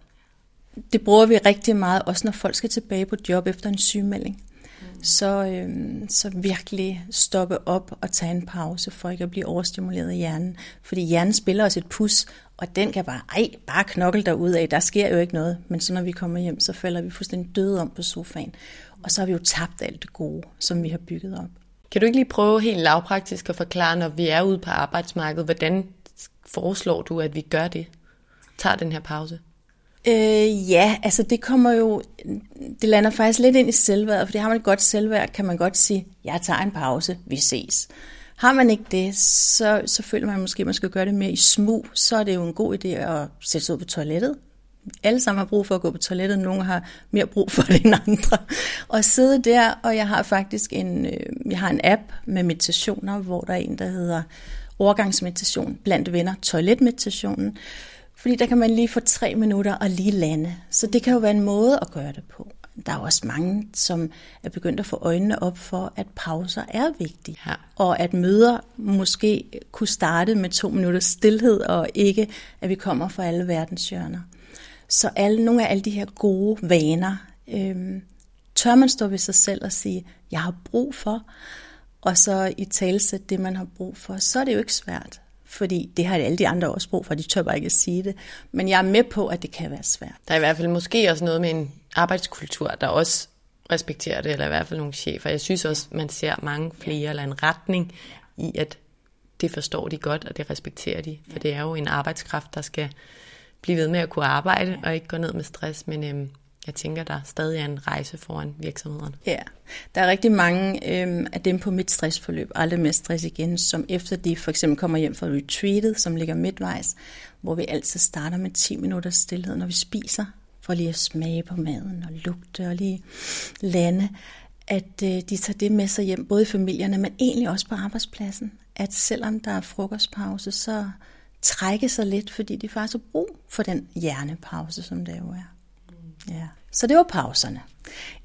Det bruger vi rigtig meget, også når folk skal tilbage på job efter en sygemelding så, øh, så virkelig stoppe op og tage en pause for ikke at blive overstimuleret i hjernen. Fordi hjernen spiller os et pus, og den kan bare, ej, bare knokle derud af, der sker jo ikke noget. Men så når vi kommer hjem, så falder vi fuldstændig døde om på sofaen. Og så har vi jo tabt alt det gode, som vi har bygget op. Kan du ikke lige prøve helt lavpraktisk at forklare, når vi er ude på arbejdsmarkedet, hvordan foreslår du, at vi gør det? Tager den her pause? Øh, ja, altså det kommer jo, det lander faktisk lidt ind i selvværd, for det har man et godt selvværd, kan man godt sige, jeg tager en pause, vi ses. Har man ikke det, så, så føler man måske, at man skal gøre det mere i smug, så er det jo en god idé at sætte sig ud på toilettet. Alle sammen har brug for at gå på toilettet, nogle har mere brug for det (laughs) end andre. Og sidde der, og jeg har faktisk en, øh, jeg har en app med meditationer, hvor der er en, der hedder overgangsmeditation blandt venner, toiletmeditationen, fordi der kan man lige få tre minutter og lige lande. Så det kan jo være en måde at gøre det på. Der er også mange, som er begyndt at få øjnene op for, at pauser er vigtige. Ja. Og at møder måske kunne starte med to minutters stillhed, og ikke at vi kommer fra alle verdens hjørner. Så alle, nogle af alle de her gode vaner, øhm, tør man stå ved sig selv og sige, jeg har brug for, og så i talsæt det, man har brug for, så er det jo ikke svært fordi det har alle de andre også brug for, de tør bare ikke at sige det. Men jeg er med på, at det kan være svært. Der er i hvert fald måske også noget med en arbejdskultur, der også respekterer det, eller i hvert fald nogle chefer. Jeg synes også, man ser mange flere, eller en retning i, at det forstår de godt, og det respekterer de. For det er jo en arbejdskraft, der skal blive ved med at kunne arbejde, og ikke gå ned med stress, men øhm, jeg tænker, der stadig er en rejse foran virksomhederne. Ja, der er rigtig mange øh, af dem på mit stressforløb, aldrig med stress igen, som efter de for eksempel kommer hjem fra retreatet, som ligger midtvejs, hvor vi altid starter med 10 minutter stillhed, når vi spiser, for lige at smage på maden og lugte og lige lande, at øh, de tager det med sig hjem, både i familierne, men egentlig også på arbejdspladsen. At selvom der er frokostpause, så trække sig lidt, fordi de faktisk har brug for den hjernepause, som det jo er. Ja. Så det var pauserne.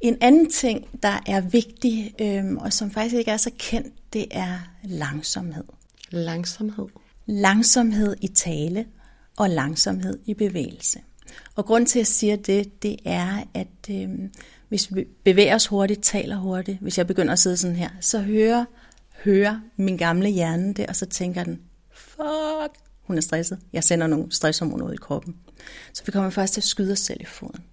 En anden ting, der er vigtig, øhm, og som faktisk ikke er så kendt, det er langsomhed. Langsomhed? Langsomhed i tale og langsomhed i bevægelse. Og grund til, at jeg siger det, det er, at øhm, hvis vi bevæger os hurtigt, taler hurtigt, hvis jeg begynder at sidde sådan her, så hører, hører min gamle hjerne det, og så tænker den, fuck, hun er stresset. Jeg sender nogle stresshormoner ud i kroppen. Så vi kommer faktisk til at skyde os selv i foden.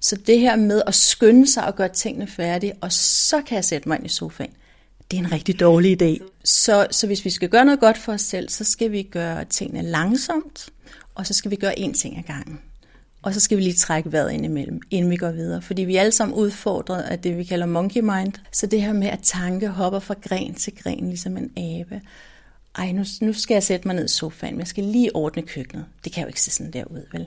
Så det her med at skynde sig og gøre tingene færdige, og så kan jeg sætte mig ind i sofaen, det er en rigtig dårlig idé. Så, så hvis vi skal gøre noget godt for os selv, så skal vi gøre tingene langsomt, og så skal vi gøre én ting ad gangen. Og så skal vi lige trække vejret ind imellem, inden vi går videre. Fordi vi er alle sammen udfordret af det, vi kalder monkey mind. Så det her med, at tanke hopper fra gren til gren, ligesom en abe. Ej, nu, nu skal jeg sætte mig ned i sofaen, men jeg skal lige ordne køkkenet. Det kan jo ikke se sådan der ud, vel?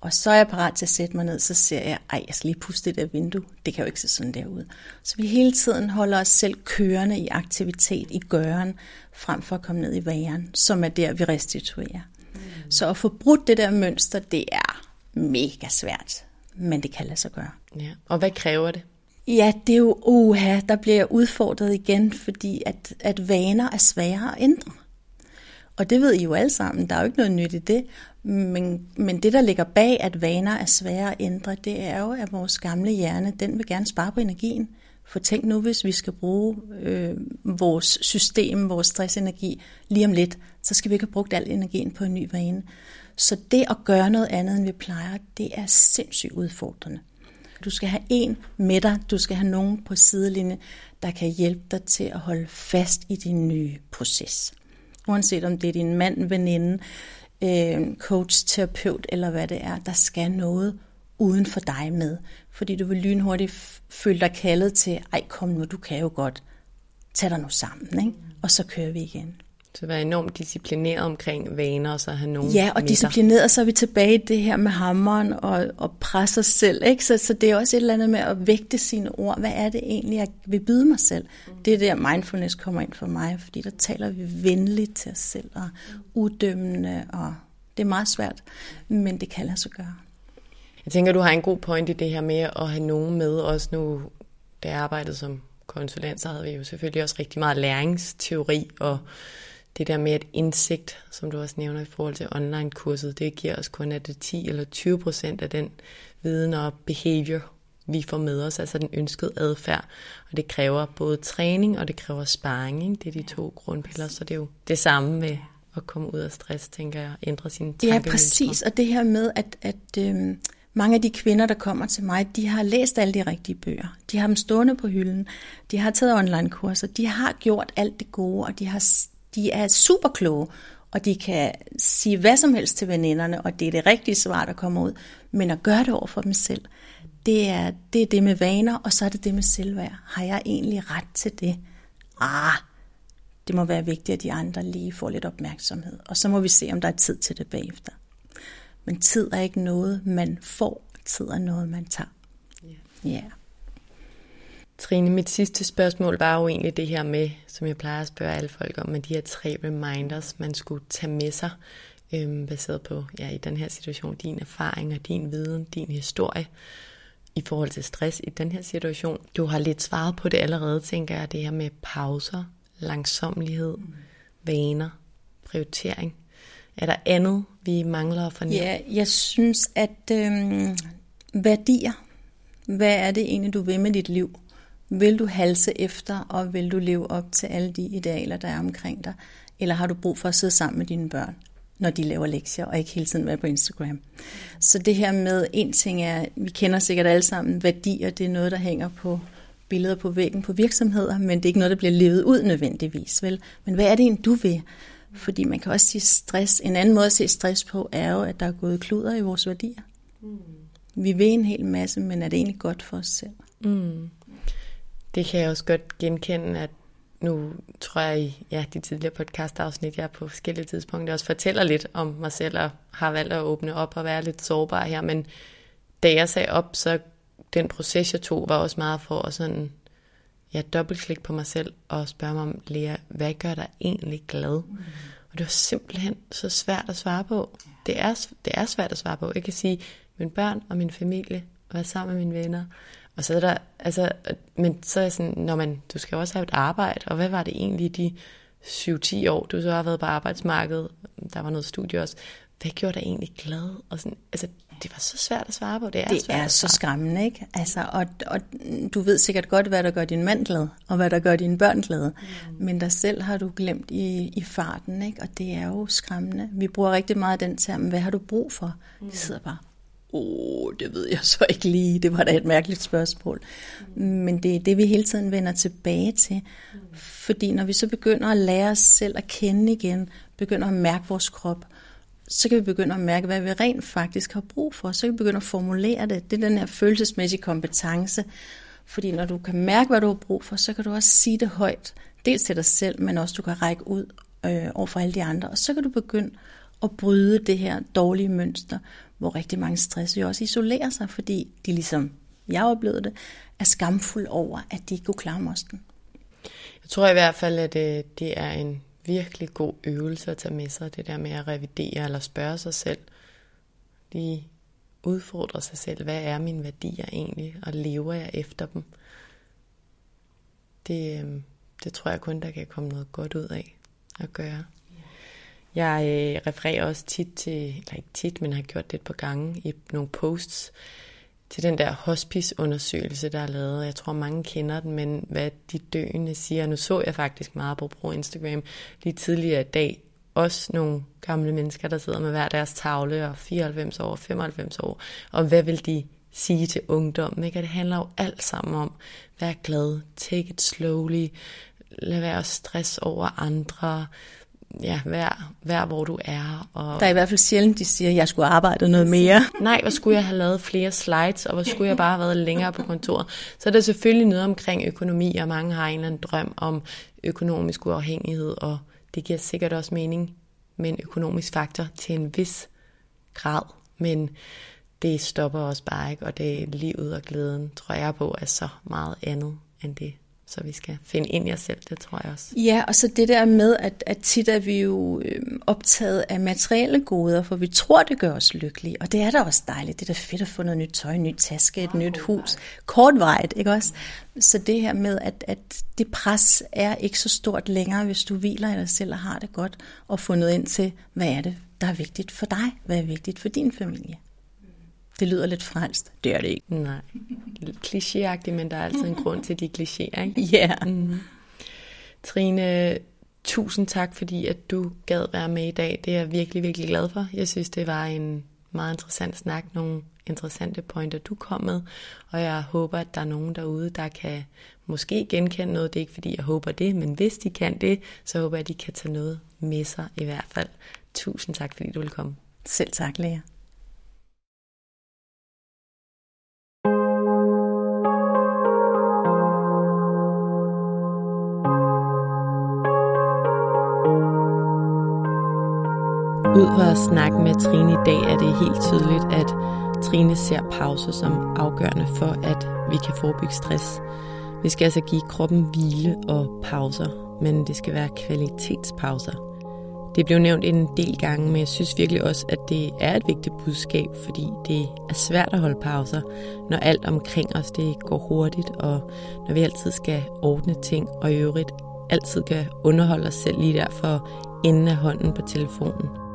Og så er jeg parat til at sætte mig ned, så ser jeg, ej, jeg skal lige puste det der vindue. Det kan jo ikke se sådan der ud. Så vi hele tiden holder os selv kørende i aktivitet, i gøren, frem for at komme ned i væren, som er der, vi restituerer. Mm. Så at få brudt det der mønster, det er mega svært, men det kan lade sig gøre. Ja. Og hvad kræver det? Ja, det er jo, uha, der bliver jeg udfordret igen, fordi at, at vaner er svære at ændre. Og det ved I jo alle sammen, der er jo ikke noget nyt i det. Men, men det, der ligger bag, at vaner er svære at ændre, det er jo, at vores gamle hjerne, den vil gerne spare på energien. For tænk nu, hvis vi skal bruge øh, vores system, vores stressenergi lige om lidt, så skal vi ikke have brugt al energien på en ny vane. Så det at gøre noget andet, end vi plejer, det er sindssygt udfordrende. Du skal have en med dig, du skal have nogen på sidelinjen, der kan hjælpe dig til at holde fast i din nye proces. Uanset om det er din mand, veninde, øh, coach, terapeut eller hvad det er, der skal noget uden for dig med. Fordi du vil lynhurtigt føle dig kaldet til, ej kom nu, du kan jo godt, tag dig nu sammen, ikke? og så kører vi igen. Så være enormt disciplineret omkring vaner, og så have nogen Ja, og disciplineret, så er vi tilbage i det her med hammeren og, og presse os selv. Ikke? Så, så det er også et eller andet med at vægte sine ord. Hvad er det egentlig, jeg vil byde mig selv? Mm. Det er der, mindfulness kommer ind for mig, fordi der taler vi venligt til os selv, og uddømmende, og det er meget svært, men det kan lade sig gøre. Jeg tænker, du har en god point i det her med at have nogen med, også nu, da jeg arbejdede som konsulent, så havde vi jo selvfølgelig også rigtig meget læringsteori, og det der med et indsigt, som du også nævner i forhold til online-kurset, det giver os kun, at det 10 eller 20 procent af den viden og behavior, vi får med os, altså den ønskede adfærd. Og det kræver både træning, og det kræver sparring. Ikke? Det er de to grundpiller, så det er jo det samme med at komme ud af stress, tænker jeg, ændre sine tanker. Ja, præcis. Og det her med, at, at øhm, mange af de kvinder, der kommer til mig, de har læst alle de rigtige bøger. De har dem stående på hylden. De har taget online-kurser. De har gjort alt det gode, og de har de er super kloge, og de kan sige hvad som helst til veninderne, og det er det rigtige svar, der kommer ud. Men at gøre det over for dem selv, det er, det er det med vaner, og så er det det med selvværd. Har jeg egentlig ret til det? Ah, det må være vigtigt, at de andre lige får lidt opmærksomhed. Og så må vi se, om der er tid til det bagefter. Men tid er ikke noget, man får. Tid er noget, man tager. Ja. Yeah. Yeah. Trine, mit sidste spørgsmål var jo egentlig det her med, som jeg plejer at spørge alle folk om, med de her tre reminders, man skulle tage med sig, øhm, baseret på, ja, i den her situation, din erfaring og din viden, din historie, i forhold til stress i den her situation. Du har lidt svaret på det allerede, tænker jeg, det her med pauser, langsomlighed, mm. vaner, prioritering. Er der andet, vi mangler at fornemme? Ja, jeg synes, at øhm, værdier, hvad er det egentlig, du vil med dit liv? Vil du halse efter, og vil du leve op til alle de idealer, der er omkring dig? Eller har du brug for at sidde sammen med dine børn, når de laver lektier, og ikke hele tiden være på Instagram? Så det her med, en ting er, vi kender sikkert alle sammen, værdier, det er noget, der hænger på billeder på væggen på virksomheder, men det er ikke noget, der bliver levet ud nødvendigvis, vel? Men hvad er det egentlig, du vil? Fordi man kan også sige stress. En anden måde at se stress på, er jo, at der er gået kluder i vores værdier. Mm. Vi vil en hel masse, men er det egentlig godt for os selv? Mm. Det kan jeg også godt genkende, at nu tror jeg i ja, de tidligere podcast-afsnit, jeg på forskellige tidspunkter også fortæller lidt om mig selv og har valgt at åbne op og være lidt sårbar her. Men da jeg sagde op, så den proces, jeg tog, var også meget for at sådan, ja, dobbeltklikke på mig selv og spørge mig om, Lea, hvad gør dig egentlig glad? Mm. Og det var simpelthen så svært at svare på. Det er, det er svært at svare på. Jeg kan sige, mine børn og min familie, være sammen med mine venner, Og så er der, altså, men så er jeg sådan, når man, du skal også have et arbejde, og hvad var det egentlig de 7-10 år, du så har været på arbejdsmarkedet, der var noget studie også, hvad gjorde dig egentlig glad? Og sådan, altså, det var så svært at svare på. Det er, det svært er så skræmmende, ikke? Altså, og, og du ved sikkert godt, hvad der gør din mand glad, og hvad der gør dine børn glade. Mm. Men dig selv har du glemt i, i farten, ikke? Og det er jo skræmmende. Vi bruger rigtig meget den term, hvad har du brug for? Mm. Det sidder bare, oh, det ved jeg så ikke lige. Det var da et mærkeligt spørgsmål. Men det er det, vi hele tiden vender tilbage til. Fordi når vi så begynder at lære os selv at kende igen, begynder at mærke vores krop, så kan vi begynde at mærke, hvad vi rent faktisk har brug for. Så kan vi begynde at formulere det. Det er den her følelsesmæssige kompetence. Fordi når du kan mærke, hvad du har brug for, så kan du også sige det højt. Dels til dig selv, men også du kan række ud øh, over for alle de andre. Og så kan du begynde at bryde det her dårlige mønster, hvor rigtig mange stress jo også isolerer sig, fordi de ligesom, jeg oplevede det, er skamfuld over, at de ikke kunne klare mosten. Jeg tror i hvert fald, at øh, det er en virkelig god øvelse at tage med sig, det der med at revidere eller spørge sig selv. De udfordre sig selv, hvad er mine værdier egentlig, og lever jeg efter dem? Det, øh, det tror jeg kun, der kan komme noget godt ud af at gøre. Jeg øh, refererer også tit til, eller ikke tit, men har gjort det et par gange i nogle posts, til den der hospice-undersøgelse, der er lavet. Jeg tror, mange kender den, men hvad de døende siger. Nu så jeg faktisk meget på brug Instagram lige tidligere i dag. Også nogle gamle mennesker, der sidder med hver deres tavle og 94 år, 95 år. Og hvad vil de sige til ungdommen? Ikke? Og det handler jo alt sammen om, vær glad, take it slowly, lad være stress over andre, ja, vær, vær hvor du er. Og... Der er i hvert fald sjældent, de siger, at jeg skulle arbejde noget mere. Nej, hvor skulle jeg have lavet flere slides, og hvor skulle jeg bare have været længere på kontoret. Så er der selvfølgelig noget omkring økonomi, og mange har en eller anden drøm om økonomisk uafhængighed, og det giver sikkert også mening med en økonomisk faktor til en vis grad, men det stopper også bare ikke, og det er livet og glæden, tror jeg på, er så meget andet end det. Så vi skal finde ind i os selv, det tror jeg også. Ja, og så det der med, at, at tit er vi jo øh, optaget af materielle goder, for vi tror, det gør os lykkelige. Og det er da også dejligt. Det er da fedt at få noget nyt tøj, en ny taske, et nyt hus. Kortvejet, ikke også? Så det her med, at, at det pres er ikke så stort længere, hvis du hviler i dig selv og har det godt, og fundet ind til, hvad er det, der er vigtigt for dig? Hvad er vigtigt for din familie? Det lyder lidt fransk. Det er det ikke. Nej. Klichéagtigt, men der er altid en grund til de klichéer, ikke? (laughs) Ja. Yeah. Mm. Trine, tusind tak, fordi at du gad være med i dag. Det er jeg virkelig, virkelig glad for. Jeg synes, det var en meget interessant snak. Nogle interessante pointer, du kom med. Og jeg håber, at der er nogen derude, der kan måske genkende noget. Det er ikke, fordi jeg håber det, men hvis de kan det, så håber jeg, at de kan tage noget med sig i hvert fald. Tusind tak, fordi du vil komme. Selv tak, Lea. Ud fra at snakke med Trine i dag er det helt tydeligt, at Trine ser pauser som afgørende for, at vi kan forebygge stress. Vi skal altså give kroppen hvile og pauser, men det skal være kvalitetspauser. Det blev nævnt en del gange, men jeg synes virkelig også, at det er et vigtigt budskab, fordi det er svært at holde pauser, når alt omkring os det går hurtigt, og når vi altid skal ordne ting, og i øvrigt altid kan underholde os selv lige derfor enden af hånden på telefonen.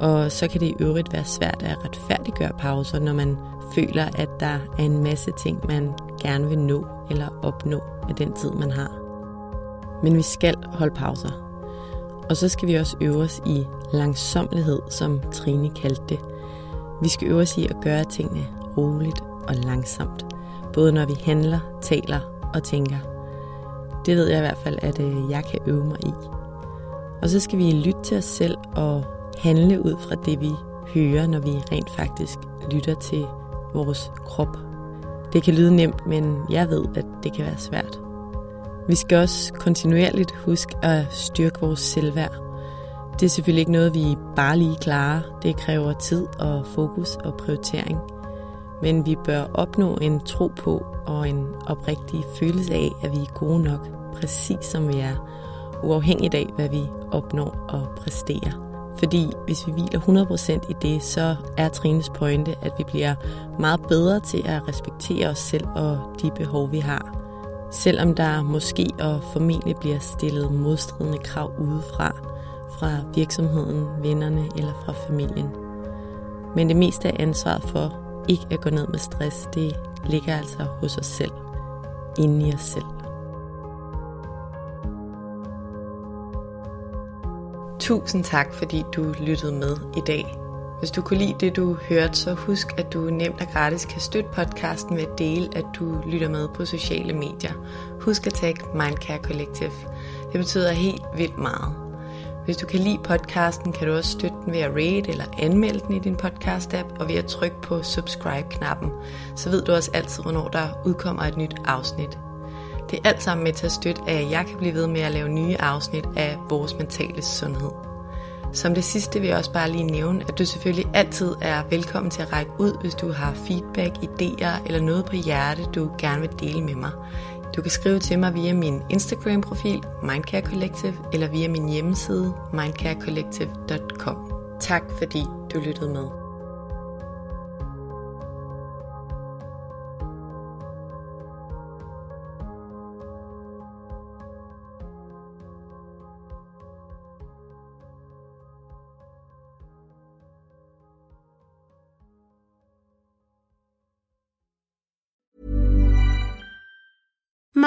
Og så kan det i øvrigt være svært at retfærdiggøre pauser, når man føler, at der er en masse ting, man gerne vil nå eller opnå med den tid, man har. Men vi skal holde pauser. Og så skal vi også øve os i langsomlighed, som Trine kaldte det. Vi skal øve os i at gøre tingene roligt og langsomt. Både når vi handler, taler og tænker. Det ved jeg i hvert fald, at øh, jeg kan øve mig i. Og så skal vi lytte til os selv og handle ud fra det, vi hører, når vi rent faktisk lytter til vores krop. Det kan lyde nemt, men jeg ved, at det kan være svært. Vi skal også kontinuerligt huske at styrke vores selvværd. Det er selvfølgelig ikke noget, vi bare lige klarer. Det kræver tid og fokus og prioritering. Men vi bør opnå en tro på og en oprigtig følelse af, at vi er gode nok, præcis som vi er, uafhængigt af, hvad vi opnår og præsterer fordi hvis vi hviler 100% i det, så er Trines pointe, at vi bliver meget bedre til at respektere os selv og de behov, vi har. Selvom der måske og formentlig bliver stillet modstridende krav udefra, fra virksomheden, vennerne eller fra familien. Men det meste af ansvaret for ikke at gå ned med stress, det ligger altså hos os selv, inde i os selv. Tusind tak, fordi du lyttede med i dag. Hvis du kunne lide det, du hørte, så husk, at du nemt og gratis kan støtte podcasten ved at dele, at du lytter med på sociale medier. Husk at tagge Mindcare Collective. Det betyder helt vildt meget. Hvis du kan lide podcasten, kan du også støtte den ved at rate eller anmelde den i din podcast-app og ved at trykke på subscribe-knappen. Så ved du også altid, hvornår der udkommer et nyt afsnit. Det er alt sammen med til at støtte, at jeg kan blive ved med at lave nye afsnit af vores mentale sundhed. Som det sidste vil jeg også bare lige nævne, at du selvfølgelig altid er velkommen til at række ud, hvis du har feedback, idéer eller noget på hjerte, du gerne vil dele med mig. Du kan skrive til mig via min Instagram-profil, Mindcare Collective, eller via min hjemmeside, mindcarecollective.com. Tak fordi du lyttede med.